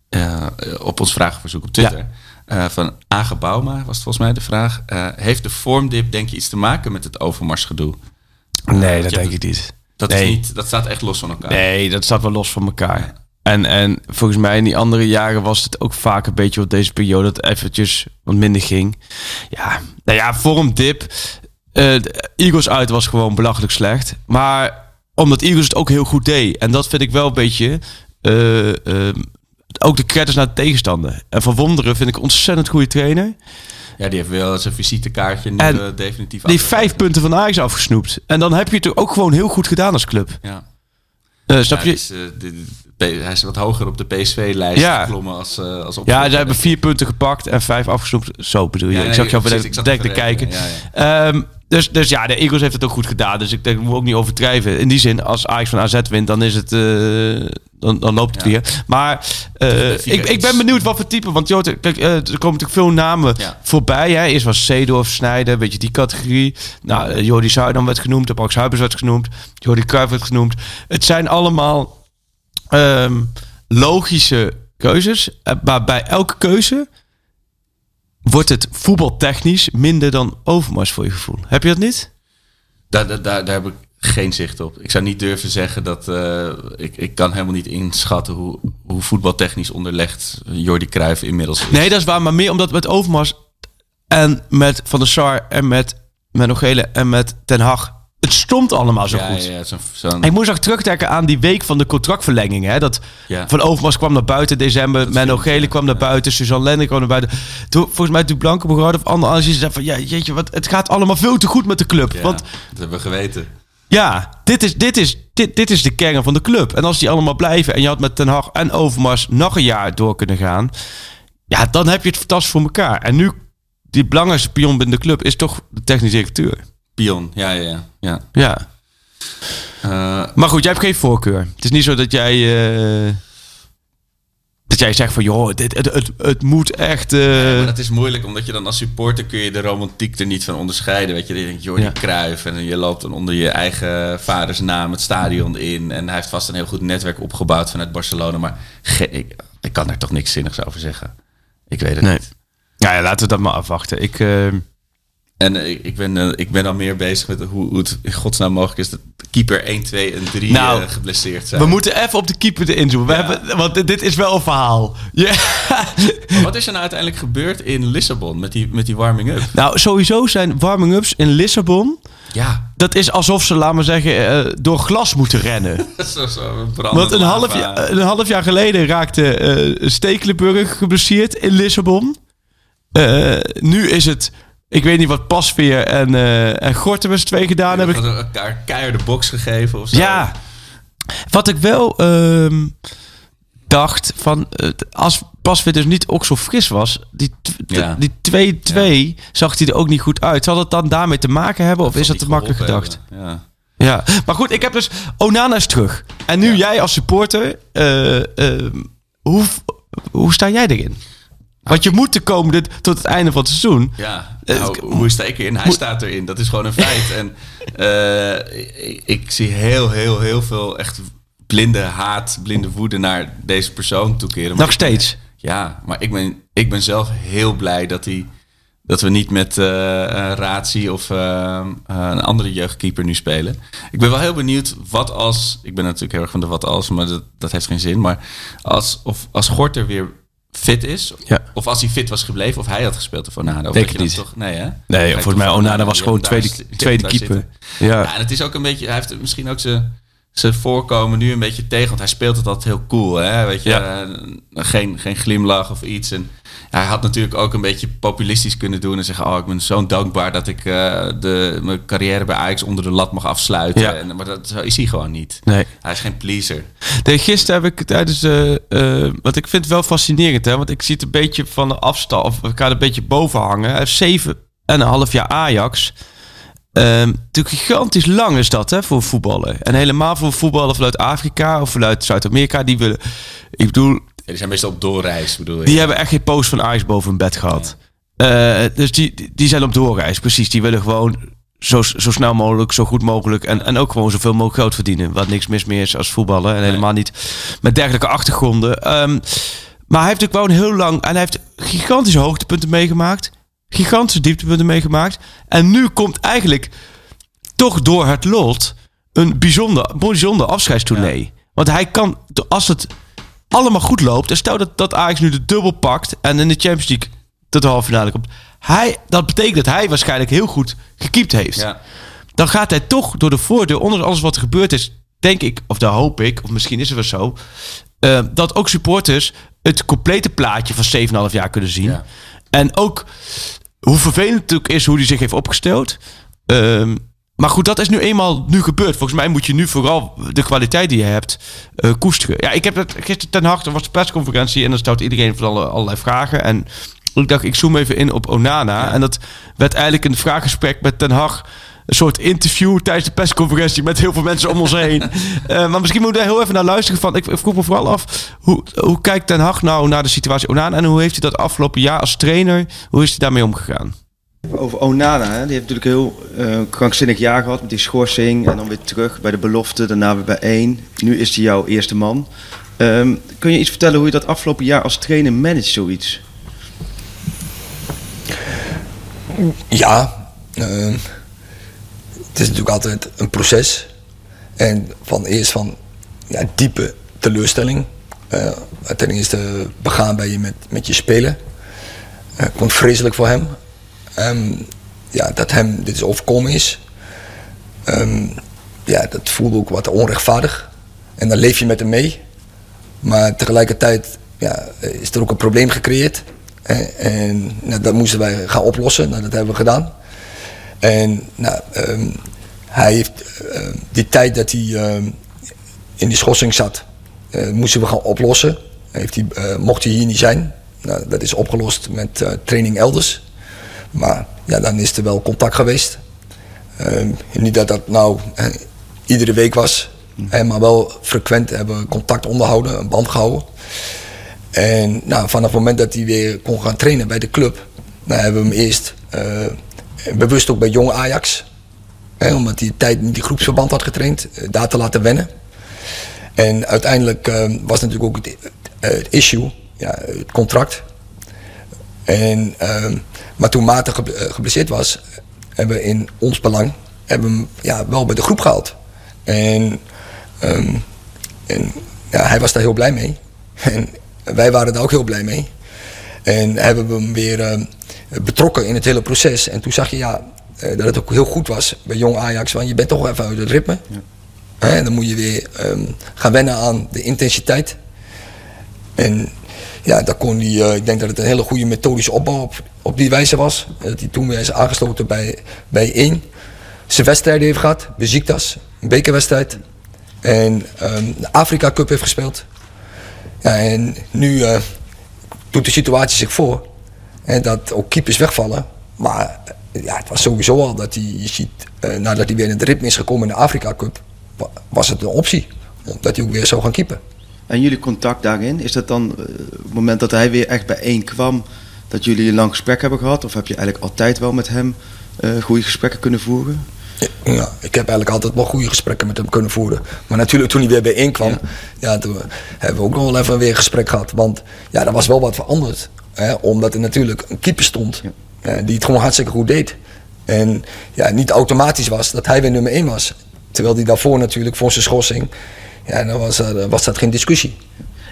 eh, op ons vragenverzoek op Twitter. Eh, van Age Bauma was volgens mij de vraag. Eh, heeft de vormdip denk je iets te maken met het overmarsgedoe? Nee, dat je denk ik niet. Dat, Nee. is niet, dat staat echt los van elkaar. Nee, dat staat wel los van elkaar. En, en volgens mij in die andere jaren was het ook vaak een beetje op deze periode dat eventjes wat minder ging. Ja, nou ja, vormdip. Eh de Eagles uit was gewoon belachelijk slecht. Maar omdat Eagles het ook heel goed deed. En dat vind ik wel een beetje... eh, ehm, ook de credits naar de tegenstander. En Van Wonderen vind ik een ontzettend goede trainer. Ja, die heeft wel zijn visitekaartje nu En eh, definitief Die heeft vijf punten van Ajax afgesnoept. En dan heb je het ook gewoon heel goed gedaan als club. Ja. Snap Ja, je? eh, de- hij is wat hoger op de PSV-lijst Ja. geklommen als, uh, als Ja, ze hebben vier punten gepakt en vijf afgesnoept. Zo bedoel je. Ja, ik zag jou ik de zat dek te kijken. Ehm, dus, dus ja, de Eagles heeft het ook goed gedaan. Dus ik denk, we ook niet overdrijven. In die zin, als Ajax van AZ wint, dan is het... eh, dan, dan loopt het Ja. weer. Maar eh, ik, ik ben is- benieuwd wat voor type. Want joh, kijk, eh, er komen natuurlijk veel namen Ja. voorbij. Hè. Eerst was Seedorf, Snijder, weet je, die categorie. Nou, Jordi Zuidam werd genoemd. De Max Huibers werd genoemd. Jordi Cruijff werd genoemd. Het zijn allemaal ehm, logische keuzes. Maar bij elke keuze wordt het voetbaltechnisch minder dan Overmars voor je gevoel. Heb je dat niet? Daar, daar, daar, daar heb ik geen zicht op. Ik zou niet durven zeggen dat... eh, ik, ik kan helemaal niet inschatten hoe, hoe voetbaltechnisch onderlegd Jordi Cruijff inmiddels is. Nee, dat is waar. Maar meer omdat met Overmars en met Van der Sar en met Menno Gele en met Ten Hag... Het stond allemaal zo ja, goed. ja, zo'n, zo'n- Ik moest ook terugdenken aan die week van de contractverlenging. Hè? Dat Ja. Van Overmars kwam naar buiten in december. Menno filmpje, Gele kwam naar buiten. Suzanne Lennon kwam naar buiten. Toen, volgens mij toen Blanke Begaarde of andere analyses zei van... Ja, jeetje, wat, het gaat allemaal veel te goed met de club. Want dat hebben we geweten. ja, dit is, dit, is, dit, dit is de kern van de club. En als die allemaal blijven... en je had met Ten Hag en Overmars nog een jaar door kunnen gaan... ja, dan heb je het fantastisch voor elkaar. En nu, die belangrijkste pion binnen de club... is toch de technisch directeur. Pion, ja, ja, ja. ja. Eh, Maar goed, jij hebt geen voorkeur. Het is niet zo dat jij... eh, dat jij zegt van... joh, dit, het, het, het moet echt... Nee, maar dat is moeilijk, omdat je dan als supporter kun je de romantiek er niet van onderscheiden. Weet je, je denkt Jordi Ja. Cruijff en je loopt dan onder je eigen vaders naam het stadion in. En hij heeft vast een heel goed netwerk opgebouwd vanuit Barcelona. Maar ik, ik kan daar toch niks zinnigs over zeggen. Ik weet het Nee. niet. Ja, ja, laten we dat maar afwachten. Ik... En eh, ik, ben, eh, ik ben al meer bezig met hoe, hoe het in godsnaam mogelijk is dat keeper 1, 2 en 3 Nou, eh, geblesseerd zijn. we moeten even op de keeper erin zoomen. We Ja. hebben, want dit- is wel een verhaal. Ja. Wat is er nou uiteindelijk gebeurd in Lissabon met die, met die warming-up? Nou, sowieso zijn warming-ups in Lissabon... Ja, Dat is alsof ze, laat maar zeggen, door glas moeten rennen. zo, zo Want een half, jaar, een half jaar geleden raakte eh Stekelenburg geblesseerd in Lissabon. Nu is het Ik weet niet wat Pasveer en, eh en Gorten met z'n twee gedaan hebben. Hebben elkaar keihard de box gegeven of zo. Ja. Wat ik wel ehm, dacht van als Pasveer dus niet ook zo fris was, die t- Ja. die 2-2 zag hij er ook niet goed uit. Zal het dan daarmee te maken hebben of is dat te makkelijk gedacht? Ja. Ja, maar goed, ik heb dus Onana is terug. En nu jij als supporter, eh, ehm, hoe, hoe sta jij erin? Want je moet de komende tot het einde van het seizoen. Ja, Eh, nou, hoe sta ik erin? Hij staat erin. Dat is gewoon een feit. En eh, ik, ik zie heel, heel, heel veel echt blinde haat, blinde woede naar deze persoon toekeren. Maar Nog ik- steeds. Ja, maar ik ben, ik ben zelf heel blij dat, hij, dat we niet met Razi of een andere jeugdkeeper nu spelen. Ik ben wel heel benieuwd wat als... Ik ben natuurlijk heel erg van de wat als, maar dat, dat heeft geen zin. Maar als, of, als Gorter weer fit is, Ja. of als hij fit was gebleven, of hij had gespeeld of Onana. Of Denk dat je niet. Toch, nee, hè? Nee, volgens mij Onana Onana, was gewoon tweede, tweede keeper. Ja, en het is ook een beetje, hij heeft misschien ook zijn, zijn voorkomen nu een beetje tegen, want hij speelt het altijd heel cool, hè? Weet je, Ja. eh, geen, geen glimlach of iets. En hij had natuurlijk ook een beetje populistisch kunnen doen en zeggen: Oh, ik ben zo dankbaar dat ik eh, de, mijn carrière bij Ajax onder de lat mag afsluiten. Ja. En, maar dat is hij gewoon niet. Nee. Hij is geen pleaser. Nee, gisteren heb ik tijdens. eh eh, want ik vind het wel fascinerend, hè? Want ik zie het een beetje van de afstand. Of ik ga er een beetje boven hangen. Hij heeft zeven en een half jaar Ajax. Ehm natuurlijk gigantisch lang is dat, hè, voor voetballen. En helemaal voor voetballen vanuit Afrika of vanuit Zuid-Amerika. Die willen. Ik bedoel, Ja, die zijn meestal op doorreis, bedoel je? die hebben echt geen post van Ajax boven hun bed gehad. Eh, dus die, die- zijn op doorreis, precies. Die willen gewoon zo, zo snel mogelijk, zo goed mogelijk. En, en ook gewoon zoveel mogelijk geld verdienen. Wat niks mis meer is als voetballen. En helemaal niet met dergelijke achtergronden. Ehm, maar hij heeft natuurlijk wel een heel lang... En hij heeft gigantische hoogtepunten meegemaakt. Gigantische dieptepunten meegemaakt. En nu komt eigenlijk toch door het lot een bijzonder, bijzonder afscheidstournee. Want hij kan, als het allemaal goed loopt... en stel dat, dat Ajax nu de dubbel pakt... en in de Champions League tot de halve finale komt... Hij, dat betekent dat hij waarschijnlijk heel goed gekiept heeft. Ja. Dan gaat hij toch door de voordeur, ondanks alles wat er gebeurd is... denk ik, of daar hoop ik, of misschien is het wel zo... eh, dat ook supporters het complete plaatje van 7,5 jaar kunnen zien. Ja. En ook hoe vervelend het ook is hoe hij zich heeft opgesteld. Ehm, maar goed, dat is nu eenmaal nu gebeurd. Volgens mij moet je nu vooral de kwaliteit die je hebt eh, koesteren. Ja, ik heb het gisteren ten harte was de persconferentie en dan stelt iedereen van alle, allerlei vragen. En ik dacht, ik zoom even in op Onana. En dat werd eigenlijk een vraaggesprek met Ten Hag. Een soort interview tijdens de persconferentie met heel veel mensen om ons heen. Eh, maar misschien moeten we daar heel even naar luisteren. Van, ik, ik vroeg me vooral af, hoe, hoe kijkt Ten Hag nou naar de situatie Onana? En hoe heeft hij dat afgelopen jaar als trainer, hoe is hij daarmee omgegaan? Over Onana, hè? die heeft natuurlijk een heel eh, krankzinnig jaar gehad met die schorsing. En dan weer terug bij de belofte, daarna weer bij één. Nu is hij jouw eerste man. Ehm, kun je iets vertellen hoe je dat afgelopen jaar als trainer managt, zoiets? Ja, eh, het is natuurlijk altijd een proces. En van eerst van ja, diepe teleurstelling. Eh, ten eerste begaan ben je met, met je spelen. Eh, vond het vreselijk voor hem. Ehm, ja, dat hem dit is overkomen is. Ehm, ja, dat voelde ook wat onrechtvaardig. En dan leef je met hem mee. Maar tegelijkertijd ja, is er ook een probleem gecreëerd. En, en nou, dat moesten wij gaan oplossen. Nou, dat hebben we gedaan. En nou, ehm, hij heeft ehm, die tijd dat hij ehm, in die schorsing zat, eh, moesten we gaan oplossen. Heeft hij, eh, mocht hij hier niet zijn. Nou, dat is opgelost met eh, training elders. Maar ja, dan is er wel contact geweest. Niet dat dat nou iedere week was, maar wel frequent hebben we contact onderhouden, een band gehouden. En nou, vanaf het moment dat hij weer kon gaan trainen bij de club, nou, hebben we hem eerst bewust ook bij jong Ajax, hè, omdat hij tijd niet die groepsverband had getraind, eh, daar te laten wennen. En uiteindelijk eh, was natuurlijk ook het, eh, issue, ja, het contract. En, ehm, maar toen Maarten ge- eh, geblesseerd was, hebben we in ons belang hebben hem ja, wel bij de groep gehaald. En, ehm, en ja, hij was daar heel blij mee. En wij waren daar ook heel blij mee. En hebben we hem weer ehm, betrokken in het hele proces. En toen zag je ja, eh, dat het ook heel goed was bij jong Ajax. Want je bent toch even uit het ritme. Hè, en dan moet je weer ehm, gaan wennen aan de intensiteit. En ja, daar kon hij, eh, ik denk dat het een hele goede methodische opbouw op, op die wijze was. Dat hij toen weer is aangesloten bij, bij één. Zijn wedstrijden heeft gehad, Besiktas, een bekerwedstrijd. En ehm, de Afrika Cup heeft gespeeld. Ja, en nu eh, doet de situatie zich voor. En dat ook keepers wegvallen. Maar eh, ja, het was sowieso al dat hij, je ziet, eh, nadat hij weer in het ritme is gekomen in de Afrika Cup, wa- was het een optie. Dat hij ook weer zou gaan keepen. En jullie contact daarin, is dat dan op het moment dat hij weer echt bijeen kwam, dat jullie een lang gesprek hebben gehad? Of heb je eigenlijk altijd wel met hem eh, goede gesprekken kunnen voeren? Ja, ik heb eigenlijk altijd wel goede gesprekken met hem kunnen voeren. Maar natuurlijk toen hij weer bijeenkwam, ja. toen hebben we ook nog wel even weer een gesprek gehad. Want ja, er was wel wat veranderd. Hè, omdat er natuurlijk een keeper stond die het gewoon hartstikke goed deed. En ja, niet automatisch was dat hij weer nummer 1 was. Terwijl hij daarvoor natuurlijk voor zijn schorsing, ja, dan was, er- was dat geen discussie.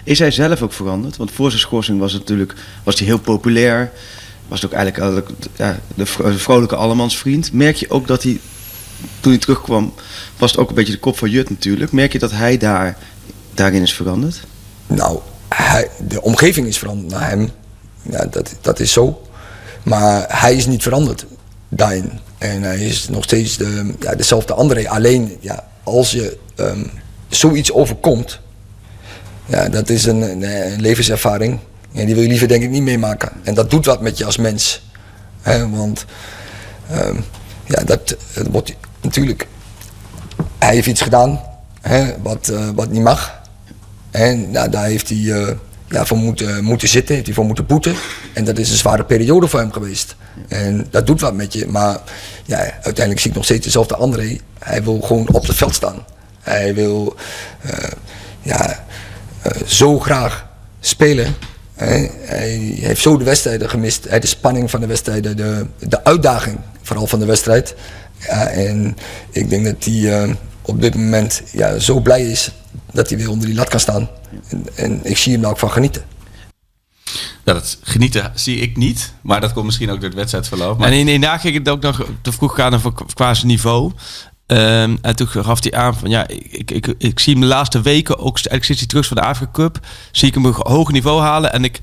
Is hij zelf ook veranderd? Want voor zijn schorsing was, het natuurlijk, was hij heel populair. Was het ook eigenlijk ja, de vrolijke allemansvriend. Merk je ook dat hij, toen hij terugkwam, was het ook een beetje de kop van Jut natuurlijk. Merk je dat hij daar, daarin is veranderd? Nou, hij, de omgeving is veranderd naar hem. Ja, dat, dat is zo. Maar hij is niet veranderd daarin. En hij is nog steeds de, ja, dezelfde André. Alleen, ja, als je ehm, zoiets overkomt... Ja, dat is een, een, levenservaring. En die wil je liever denk ik niet meemaken. En dat doet wat met je als mens. Want ehm, ja, dat, wordt natuurlijk... Hij heeft iets gedaan hè, wat, eh, wat niet mag. En nou, daar heeft hij eh, ja, voor moeten, moeten zitten, heeft hij voor moeten boeten. En dat is een zware periode voor hem geweest. En dat doet wat met je. Maar ja, uiteindelijk zie ik nog steeds dezelfde André. Hij wil gewoon op het veld staan. Hij wil eh, ja, eh, zo graag spelen. Hij heeft zo de wedstrijden gemist. Hij de spanning van de wedstrijden, de, de uitdaging vooral van de wedstrijd. En ik denk dat hij eh, op dit moment ja, zo blij is dat hij weer onder die lat kan staan. En, en ik zie hem daar ook van genieten. Ja, dat genieten zie ik niet. Maar dat komt misschien ook door het wedstrijdverloop. Maar En in, daarna ging het ook nog te vroeg gaan over qua niveau. Ehm, en toen gaf hij aan van ja, ik, ik, ik, ik zie hem de laatste weken ook eigenlijk sinds hij terug is van de Afrika Cup, zie ik hem een hoog niveau halen. En ik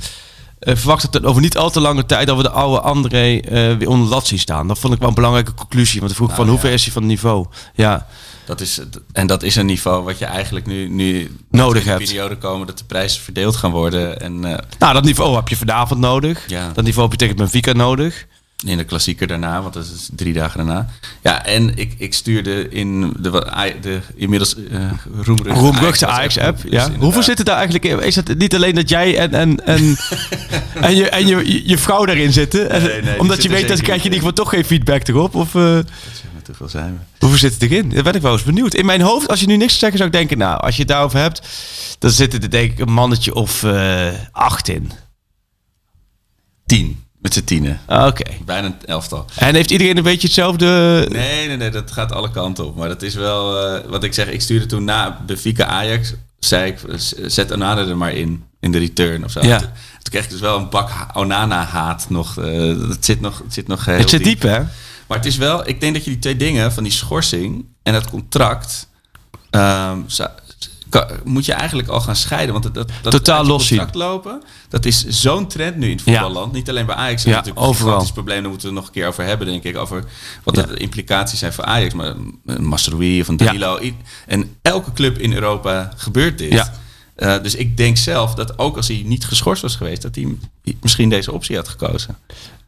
verwacht dat het over niet al te lange tijd dat we de oude André eh, weer onder de lat zien staan. Dat vond ik wel een belangrijke conclusie. Want ik vroeg van hoe ver is hij van het niveau? Ja, dat is, het- en dat is een niveau wat je eigenlijk nu, nu Nodig in de hebt. periode komen dat de prijzen verdeeld gaan worden. En eh, nou dat niveau heb je vanavond nodig. Ja. Dat niveau heb je tegen Benfica nodig. In de klassieker daarna, want dat is drie dagen daarna. Ja, en ik, ik stuurde in de, de inmiddels uh, roemruchte Ajax-app. Dus Ja. inderdaad. Hoeveel zitten daar eigenlijk in? Is het niet alleen dat jij en, en, en, en, je, en je, je vrouw daarin zitten? Nee, nee, omdat je weet, zeker krijg je in ieder geval toch geen feedback erop. Of, eh, Zeg maar, Hoeveel zijn we? hoeveel zit het erin? Daar ben ik wel eens benieuwd. In mijn hoofd, als je nu niks te zeggen zou ik denken... Nou, als je het daarover hebt, dan zitten er denk ik een mannetje of eh, acht in. Tien. Met z'n tienen. Ah, Oké. Bijna een elftal. En heeft iedereen een beetje hetzelfde... Nee, nee, nee, dat gaat alle kanten op. Maar dat is wel eh, wat ik zeg. Ik stuurde toen na Benfica Ajax. Zei ik, zet Onana er maar in. In de return of zo. Ja. Toen, toen kreeg ik dus wel een bak ha- Onana-haat nog. het zit nog, het zit nog heel het zit diep, hè? Maar het is wel, ik denk dat je die twee dingen, van die schorsing en het contract, ehm, moet je eigenlijk al gaan scheiden. Want dat, dat, dat Totaal los lopen, dat is zo'n trend nu in het Ja. voetballand. Niet alleen bij Ajax, dat is Ja, natuurlijk een overal. gigantisch probleem. Daar moeten we het nog een keer over hebben, denk ik. Over wat de implicaties zijn voor Ajax. Maar een Masroei of een. Danilo. En elke club in Europa gebeurt dit. Ja. Eh, dus ik denk zelf dat ook als hij niet geschorst was geweest, dat hij misschien deze optie had gekozen.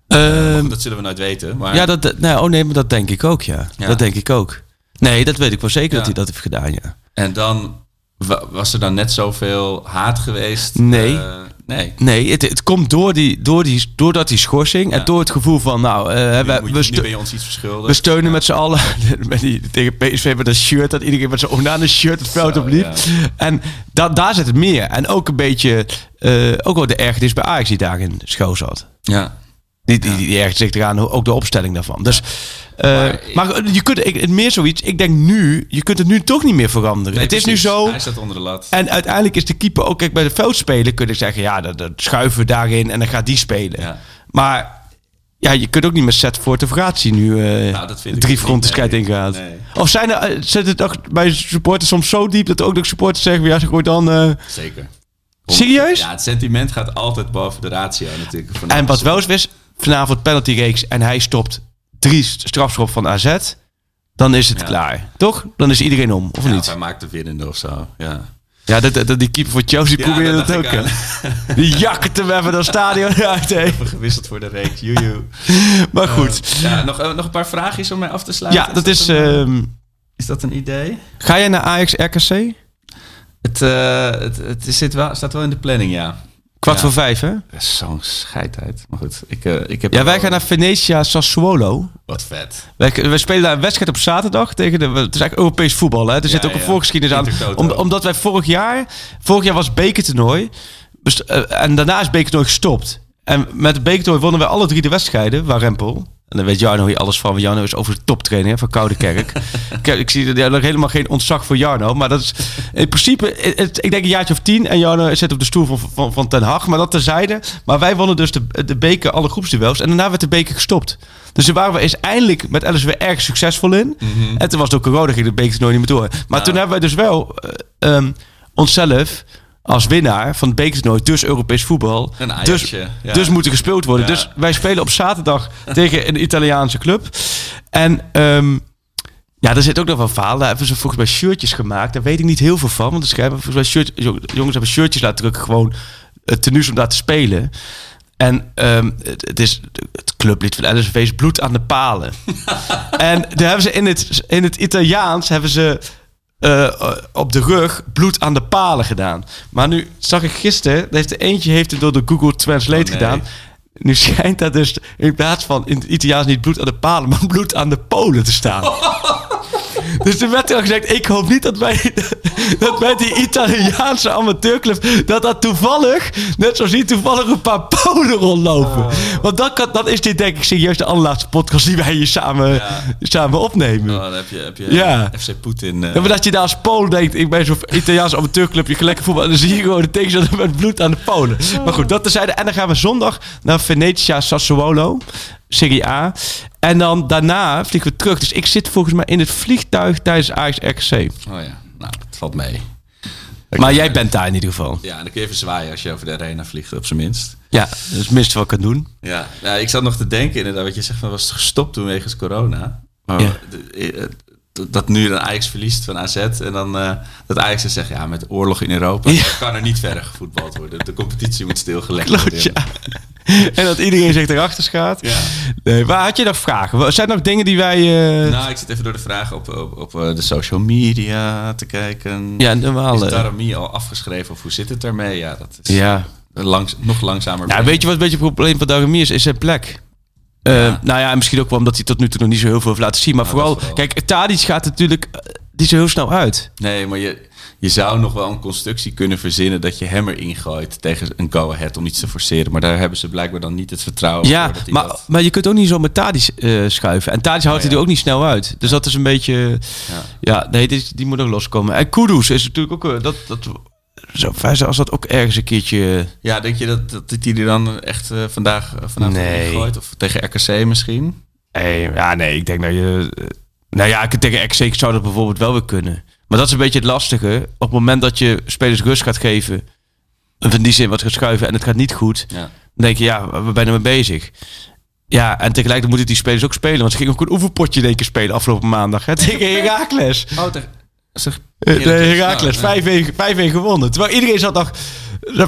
Ehm, Goed, dat zullen we nooit weten. Maar ja, dat, nee, oh nee, maar dat denk ik ook, ja. Dat denk ik ook. Nee, dat weet ik wel zeker dat hij dat heeft gedaan, ja. En dan was er dan net zoveel haat geweest? Nee. Eh, nee. Nee, het, het komt door die, door die, doordat die schorsing Ja. en door het gevoel van, nou, Nu, we, je- we, nu ste- ben je ons iets verschuldigd. we steunen met z'n allen met die, tegen PSV met een shirt, dat iedereen met zijn Onana shirt het veld Zo, opliep. ja. En da, daar zit het meer. En ook een beetje, eh, ook wel de ergernis bij Ajax die daarin schoon zat. Ja. Die, die, die ergert zich eraan, ook de opstelling daarvan. Dus, Maar maar, ik- je kunt ik, meer zoiets, ik denk nu, je kunt het nu toch niet meer veranderen. Nee, het is nu zo, Hij staat onder de lat. En uiteindelijk is de keeper ook, kijk, bij de veldspelen kun je zeggen, ja, dat, dat schuiven we daarin en dan gaat die spelen. Ja. Maar ja, je kunt ook niet met set voor de gratie nu eh Nou, drie fronten strijd nee. ingaat. Nee. Of zijn er, eh, zit het ook bij supporters soms zo diep dat ook de supporters zeggen, ja, gooi dan... eh, Zeker. Serieus? Ja, het sentiment gaat altijd boven de ratio natuurlijk. En wat wel eens is, vanavond penaltyreeks en hij stopt drie strafschop van AZ, dan is het Ja. klaar. Toch? Dan is iedereen om, of Ja, niet? hij maakt de winnende of zo. Ja. Ja, dat, dat, die keeper voor Chelsea Ja, probeerde dat dat ook. Die jakkert hem even dat stadion uit. Even gewisseld voor de reeks. Joejoe. Maar goed. Ja, nog, eh, nog een paar vraagjes om mij af te sluiten. Ja, dat is... een, eh, ehm, is dat een idee? ga jij naar Ajax RKC? Het, eh, het, het zit wel, staat wel in de planning, ja. Kwart voor vijf, hè? Zo'n scheidheid. Maar goed, ik, eh, ik heb... Ja, wij gaan naar Venetia Sassuolo. Wat vet. Wij, wij spelen daar een wedstrijd op zaterdag tegen de. Het is eigenlijk Europees voetbal. Hè? Er zit ook een voorgeschiedenis aan. Om, omdat wij vorig jaar. Vorig jaar was bekertoernooi. eh, en daarna is bekertoernooi gestopt. En met bekertoernooi wonnen wij alle drie de wedstrijden. Waar Rempel. En dan weet Jarno hier alles van. Want Jarno is over de toptrainer hè, van Koude Kerk. Ik zie er nog helemaal geen ontzag voor Jarno. Maar dat is in principe. Het, ik denk een jaartje of tien. En Jarno zit op de stoel van, van, van Ten Hag. Maar dat terzijde. Maar wij wonnen dus de, de beker, alle groepsduels. En daarna werd de beker gestopt. Dus daar waren we eens eindelijk met weer erg succesvol in. En toen was het ook corona, ging de beker nooit niet meer door. Maar toen hebben wij dus wel ehm, onszelf als winnaar van het bekertoernooi, dus Europees voetbal, Een dus, ja. dus moeten gespeeld worden. Ja. Dus wij spelen op zaterdag tegen een Italiaanse club. En ehm, ja, er zit ook nog wel verhaal. Daar hebben ze volgens mij shirtjes gemaakt. Daar weet ik niet heel veel van. Want er schrijven volgens mij shirt, jongens hebben shirtjes laten drukken. Gewoon het tenues om daar te spelen. En ehm, het, is het clublied van LSV is bloed aan de palen. en daar hebben ze in het, in het Italiaans hebben ze eh, op de rug bloed aan de palen gedaan. Maar nu zag ik gisteren, er heeft er eentje heeft het door de Google Translate Oh, nee. gedaan. Nu schijnt dat dus in plaats van in het Italiaans niet bloed aan de palen, maar bloed aan de polen te staan. Dus er werd al gezegd, ik hoop niet dat wij, dat bij die Italiaanse amateurclub, dat dat toevallig, net zoals hier toevallig een paar Polen rondlopen. Want dat, kan, dat is dit denk ik serieus de allerlaatste podcast die wij hier samen, Ja. samen opnemen. Oh, dan heb je, heb je Ja. FC Poetin. eh, Ja, maar dat je daar als Pool denkt, ik ben zo'n Italiaanse amateurclub, je lekker voetbal. En dan zie je gewoon de tegenstander met bloed aan de Polen. Maar goed, dat terzijde. En dan gaan we zondag naar Venetia Sassuolo, Serie A. En dan daarna vliegen we terug. Dus ik zit volgens mij in het vliegtuig tijdens Ajax RKC. Oh ja, nou, het valt mee. Maar jij bent daar in ieder geval. Ja, dan kun je even zwaaien als je over de arena vliegt, op zijn minst. Ja, dat is het minste wat ik kan doen. Ja, ja, ik zat nog te denken inderdaad, wat je zegt, van was het gestopt toen wegens corona. Maar Ja. eh, dat nu dan Ajax verliest van AZ en dan eh, dat Ajax dan zegt, ja, met oorlog in Europa Ja. kan er niet verder gevoetbald worden. De competitie moet stilgelegd worden. Ja. En dat iedereen zich erachter schaat. Ja. Nee, maar had je nog vragen? Zijn er nog dingen die wij... eh, Nou, ik zit even door de vragen op, op, op eh, de social media te kijken. ja, normaal. Is eh, Darami al afgeschreven of hoe zit het ermee? Ja, dat is ja. langs, nog langzamer. Nou, weet je wat een beetje het probleem van Darami is? Is zijn plek. Ja. Nou ja, en misschien ook wel omdat hij tot nu toe nog niet zo heel veel heeft laten zien. Maar Nou, vooral, kijk, Tadic gaat natuurlijk die zo heel snel uit. Nee, maar je, je zou nog wel een constructie kunnen verzinnen dat je hem erin gooit tegen een go-ahead om iets te forceren. Maar daar hebben ze blijkbaar dan niet het vertrouwen ja, voor. Hij maar, dat- maar je kunt ook niet zo met Tadic eh, schuiven. En Tadic houdt hij ja. er ook niet snel uit. Dus dat is een beetje... Ja. Ja, nee, die, die moet ook loskomen. En Kudus is natuurlijk ook... eh, Dat, dat, zo fijn als dat ook ergens een keertje... Ja, denk je dat, dat er dan echt eh, vandaag vanavond Nee. gooit? Of tegen RKC misschien? Nee, ja, nee, ik denk dat je... Nou ja, ik- tegen XC zou dat bijvoorbeeld wel weer kunnen. Maar dat is een beetje het lastige. Op het moment dat je spelers rust gaat geven... of in die zin wat gaat schuiven en het gaat niet goed... Ja. dan denk je, ja, we zijn er mee bezig. Ja, en tegelijkertijd moeten die spelers ook spelen. Want ze gingen ook een oefenpotje in één keer spelen afgelopen maandag. Hè, tegen Herakles. Oh. Zeg, Herakles, Nou, nee. 5-1 5-1 gewonnen. Terwijl iedereen zat nog...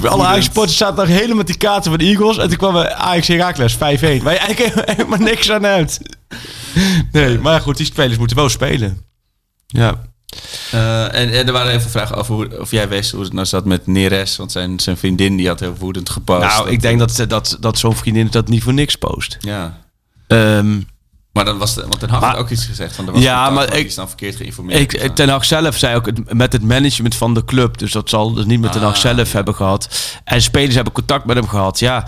Alle Ajax-supporters zaten nog helemaal met die kaarten van de Eagles. En toen kwam Ajax Herakles 5-1. Waar je eigenlijk helemaal niks aan hebt. Nee, maar goed, die spelers moeten wel spelen. Ja. Eh, en, en er waren even vragen over hoe, of jij wist hoe het nou zat met Neres. Want zijn, zijn vriendin die had heel woedend gepost. Nou, ik denk dat, dat, dat zo'n vriendin dat niet voor niks post. Ja. Ehm, Maar dan was de, want Ten Hag Maar- had ook iets gezegd van er was Ja, maar ik- is dan verkeerd geïnformeerd. ik. Ten Hag zelf zei ook het, met het management van de club. Dus dat zal dus niet met Ten Hag Ah, zelf ja. hebben gehad. En spelers hebben contact met hem gehad. Ja,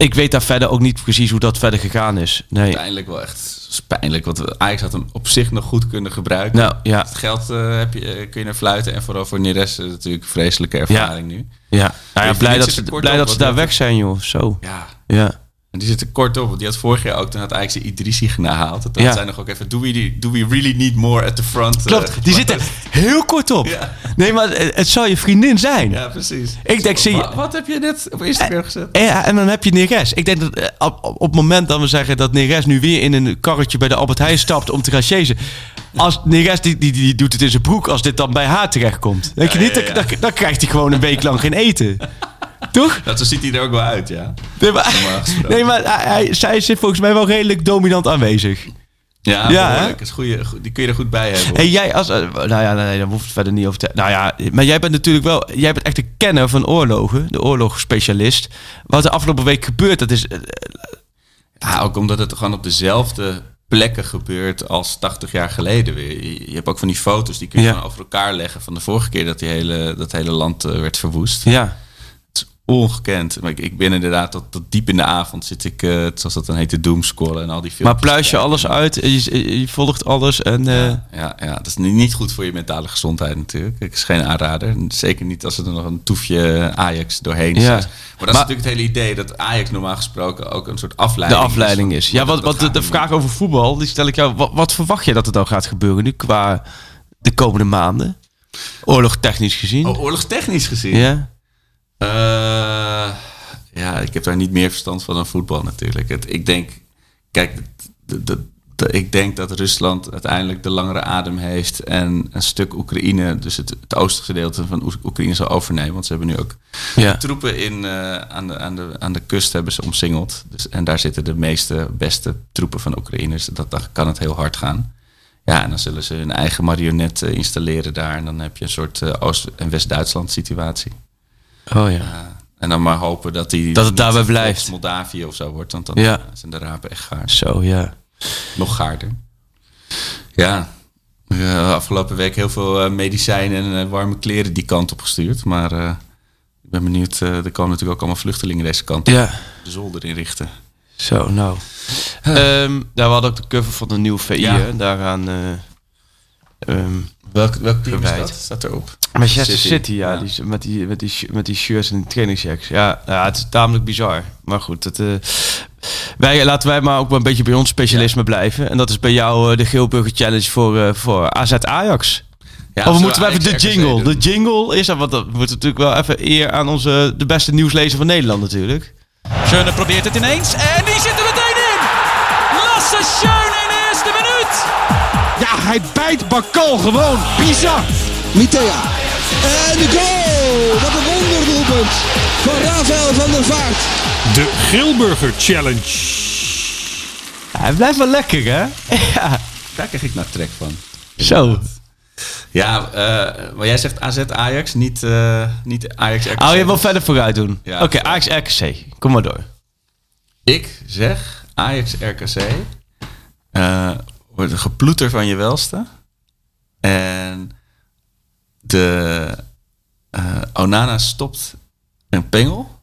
ik weet daar verder ook niet precies hoe dat verder gegaan is. Nee. Uiteindelijk wel echt pijnlijk. Want Ajax had hem op zich nog goed kunnen gebruiken. Nou, ja. Het geld eh, heb je, eh, kun je naar fluiten. En vooral voor Neres is het natuurlijk een vreselijke ervaring nu. Ja, nou ja blij dat ze, blij op dat ze daar weg zijn, joh. Zo. Ja, Ja. En die zitten kort op. Want die had vorig jaar ook, toen had Ajax de Idrissi gehaald. Toen Ja. had zij nog ook even, do we, do we really need more at the front? eh, Klopt, die zitten heel kort op. Ja. Nee, maar het, het zou je vriendin zijn. Ja, precies. Ik denk, zie je- Wa- Wat heb je net op Instagram gezet? En, ja, en dan heb je Neres. Ik denk dat eh, op, op het moment dat we zeggen dat Neres nu weer in een karretje bij de Albert Heijn stapt om te gaan chasen. Als Neres die, die, die doet het in zijn broek als dit dan bij haar terechtkomt. Denk je niet? dan krijgt hij gewoon een week lang geen eten. Toch? Dat, zo ziet hij er ook wel uit, ja. Nee, maar, nee, hij, hij- zij zit volgens mij wel redelijk dominant aanwezig. Ja, Ja, is goeie, die kun je er goed bij hebben. hoor. Hey, jij als... eh, nou ja, nee, daar hoeft het verder niet over te... Nou ja, maar jij bent natuurlijk wel... Jij bent echt een kenner van oorlogen. De oorlogsspecialist. Wat de afgelopen week gebeurt, dat is... eh, Ja, ook omdat het gewoon op dezelfde plekken gebeurt als 80 jaar geleden weer. Je, hebt ook van die foto's, die kun je Ja. over elkaar leggen van de vorige keer dat die hele, dat hele land eh, werd verwoest. ja. Is ongekend. Maar ik, ik ben inderdaad tot, tot diep in de avond zit ik, eh, zoals dat dan heet, te doomscrollen en al die filmpjes. Maar pluis je alles uit, je, je volgt alles en... eh, Ja, ja, ja, dat is niet- goed voor je mentale gezondheid natuurlijk. Het is geen aanrader. Zeker niet als er nog een toefje Ajax doorheen is. Ja. Maar dat Maar- is natuurlijk het hele idee dat Ajax normaal gesproken ook een soort de afleiding afleiding is. Ja, wat, wat de, de vraag over voetbal, die stel ik jou. Wat, wat verwacht je dat er dan gaat gebeuren nu qua de komende maanden? Oorlogtechnisch gezien. Oh, oorlogstechnisch gezien? ja. Eh, ja, ik heb daar niet meer verstand van dan voetbal natuurlijk. Het, ik denk, kijk, de, de, de- ik denk dat Rusland uiteindelijk de langere adem heeft en een stuk Oekraïne, dus het, het oostelijke gedeelte van Oek- Oekraïne zal overnemen. Want ze hebben nu ook ja. troepen in, eh, aan, de, aan, de, aan de kust hebben ze omsingeld. Dus, en daar zitten de meeste, beste troepen van Oekraïne. Dus dat, dan kan het heel hard gaan. Ja, en dan zullen ze hun eigen marionet installeren daar. En dan heb je een soort eh, Oost- en West-Duitsland situatie. Oh ja. Ja, en dan maar hopen dat die Dat het daarbij blijft. Moldavië of zo wordt, want dan Ja. eh, zijn de rapen echt gaar. Zo ja. Nog gaarder. Ja, eh, afgelopen week heel veel eh, medicijnen en eh, warme kleren die kant op gestuurd. Maar eh, ik ben benieuwd, eh, er komen natuurlijk ook allemaal vluchtelingen deze kant op. Ja. De zolder inrichten. Zo, nou. Ehm daar we hadden ook de cover van een nieuw VI. Ja. Daaraan. eh ehm, Welk, welk team is dat? Staat erop. Manchester City, City, ja, ja. Die, met, die, met, die, met die shirts en die trainingsjacks. Ja, ja, het is tamelijk bizar. Maar goed, het, eh, wij, laten wij maar ook wel een beetje bij ons specialisme blijven. En dat is bij jou eh, de Geelburger Challenge voor, eh, voor AZ Ajax. Ja, of we moeten we even de jingle. De jingle is er, want dat moet natuurlijk wel even eer aan onze, de beste nieuwslezer van Nederland natuurlijk. Schöne probeert het ineens en die zit er meteen in. Lasse Schöne hij bijt Bakal gewoon. Bizar. Mitea. En de goal! Wat een wonderdoelpunt van Rafael van der Vaart. De Grilburger Challenge. Ja, hij blijft wel lekker, hè? ja, Daar krijg ik nou trek van. zo. Ja, eh, maar jij zegt AZ Ajax, niet, eh, niet Ajax RKC. Oh, je wil verder vooruit doen. Ja. Oké, Ajax RKC. Kom maar door. Ik zeg Ajax RKC eh, wordt een geploeter van je welste. En de eh, Onana stopt een pengel.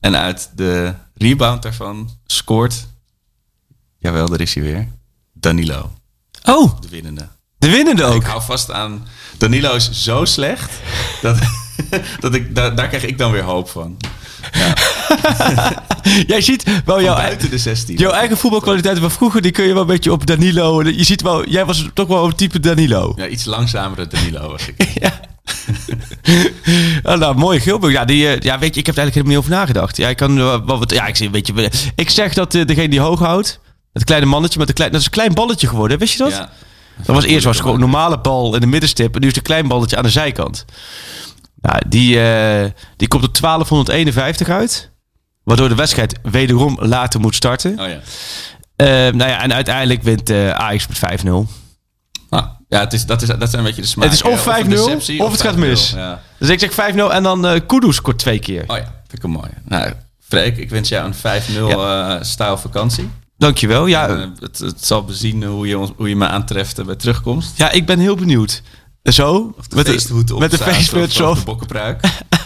En uit de rebound daarvan scoort, jawel, daar is hij weer, Danilo. Oh, De winnende. de winnende ook. Ik hou vast aan, Danilo is zo slecht, dat, dat ik, daar, daar krijg ik dan weer hoop van. Jij ziet wel jouw, Buiten de 16. jouw eigen voetbalkwaliteiten van vroeger, die kun je wel een beetje op Danilo. Je ziet wel, jij was toch wel een type Danilo. Ja, iets langzamere Danilo was ik. Ja. Ah, nou, mooie Gilbert. Ja, die, eh, ja, weet je, ik heb er eigenlijk helemaal niet over nagedacht. Ja, ik kan wel wat. Ja, ik zie, weet je, ik zeg dat eh, degene die hoog houdt, het kleine mannetje met een klein, dat is een klein balletje geworden. Wist je dat? Ja. Dat was eerst was gewoon een normale bal in de middenstip. En nu is het een klein balletje aan de zijkant. Nou, die, eh, die komt op 1251 uit. Waardoor de wedstrijd wederom later moet starten. Oh ja. Eh, nou ja, en uiteindelijk wint eh Ajax met 5-0. Ah, ja, het is, dat, is, dat zijn een beetje de smaak. Het is of hè. een 5-0 deceptie of het gaat 5-0. mis. Ja. Dus ik zeg 5-0 en dan eh Kudus scoort twee keer. Oh ja, vind ik een mooi. Nou, Freek, ik wens jou een 5-0 eh stijl vakantie. Dankjewel. Ja, En, eh, het, het zal bezien hoe je, ons- hoe je me aantreft eh, bij terugkomst. ja, ik ben heel benieuwd. Zo, met de, met de of- feestmuts of de bokkenpruik.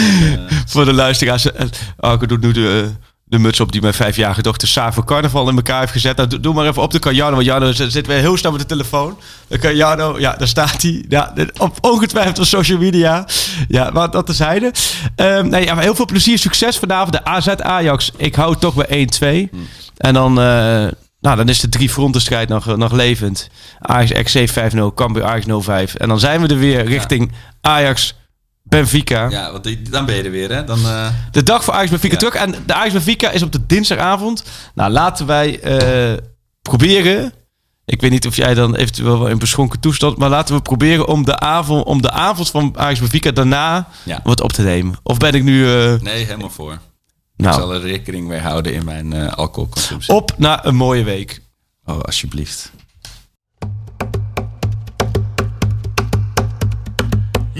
Voor de luisteraars. eh, Arco doet nu de, de muts op die mijn vijfjarige dochter Saar voor carnaval in elkaar heeft gezet. Nou, doe, maar even op de kan Jarno, want Jarno zit weer heel snel met de telefoon. Dan kan Jarno, ja, daar staat hij. Ja, op, ongetwijfeld op social media. Ja, maar dat tezijde. Ehm nee, ja, maar heel veel plezier, succes vanavond. De AZ Ajax, ik hou het toch bij 1-2. En dan, eh, nou, dan is de drie frontenstrijd nog, nog levend. Ajax XC 5-0, Cambuur Ajax 0-5. En dan zijn we er weer richting Ajax Benfica. Ja, want die- dan ben je er weer, hè? Dan, eh, De dag voor Ajax Benfica Ja. terug. En de Ajax Benfica is op de dinsdagavond. Nou, laten wij eh, proberen. Ik weet niet of jij dan eventueel wel in beschonken toestand. Maar laten we proberen om de avond, om de avond van Ajax Benfica daarna Ja. wat op te nemen. Of ben ik nu eh, nee, helemaal voor. Ik nou, zal er rekening mee houden in mijn alcoholconsumptie. op naar een mooie week. Oh, alsjeblieft.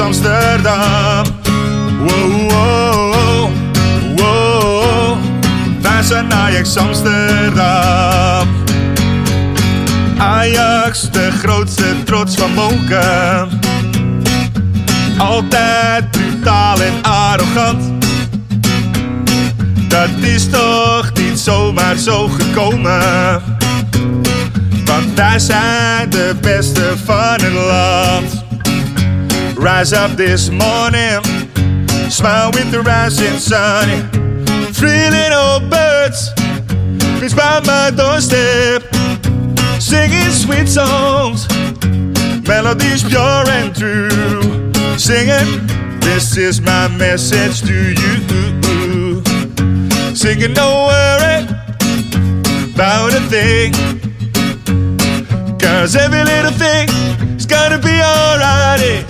Amsterdam. Wow, wow, wow. Wij zijn Ajax Amsterdam. Ajax, de grootste trots van Moken. Altijd brutaal en arrogant. Dat is toch niet zomaar zo gekomen. Want wij zijn de beste van het land. Rise up this morning, smile with the rising sun. Three little birds, reach by my doorstep, singing sweet songs, melodies pure and true. Singing, this is my message to you. Singing, don't worry about a thing. Cause every little thing is gonna be alright.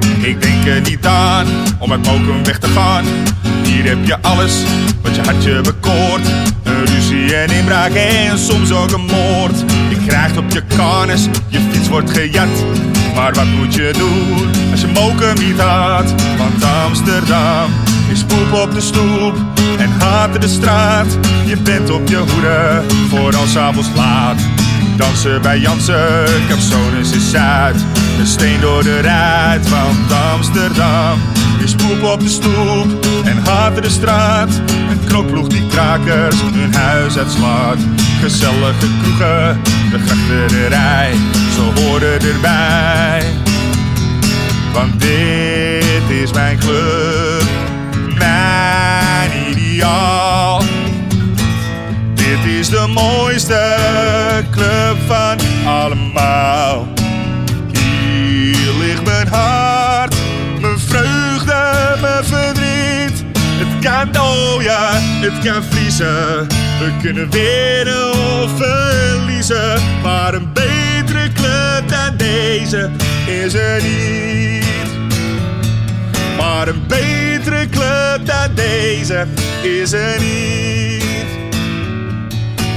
Ik denk er niet aan om uit Mokum weg te gaan. Hier heb je alles wat je hartje bekoort. Een ruzie en inbraak en soms ook een moord. Je krijgt op je karnes, je fiets wordt gejat. Maar wat moet je doen als je Mokum niet had? Want Amsterdam is poep op de stoep en haat de straat. Je bent op je hoede voor als avonds laat. Dansen bij Jansen, Capsones is Zuid. Een steen door de ruit van Amsterdam. Is poep op de stoep en haat de straat. Een knokploeg die krakers hun huis uitslaat. Gezellige kroegen, de grachterij, ze horen erbij. Want dit is mijn club, mijn ideaal. Dit is de mooiste club van allemaal. Hier ligt mijn hart, mijn vreugde, mijn verdriet. kan, oh ja, het kan vriezen. We kunnen winnen of verliezen. Maar een betere club dan deze is er niet. Maar een betere club dan deze is er niet.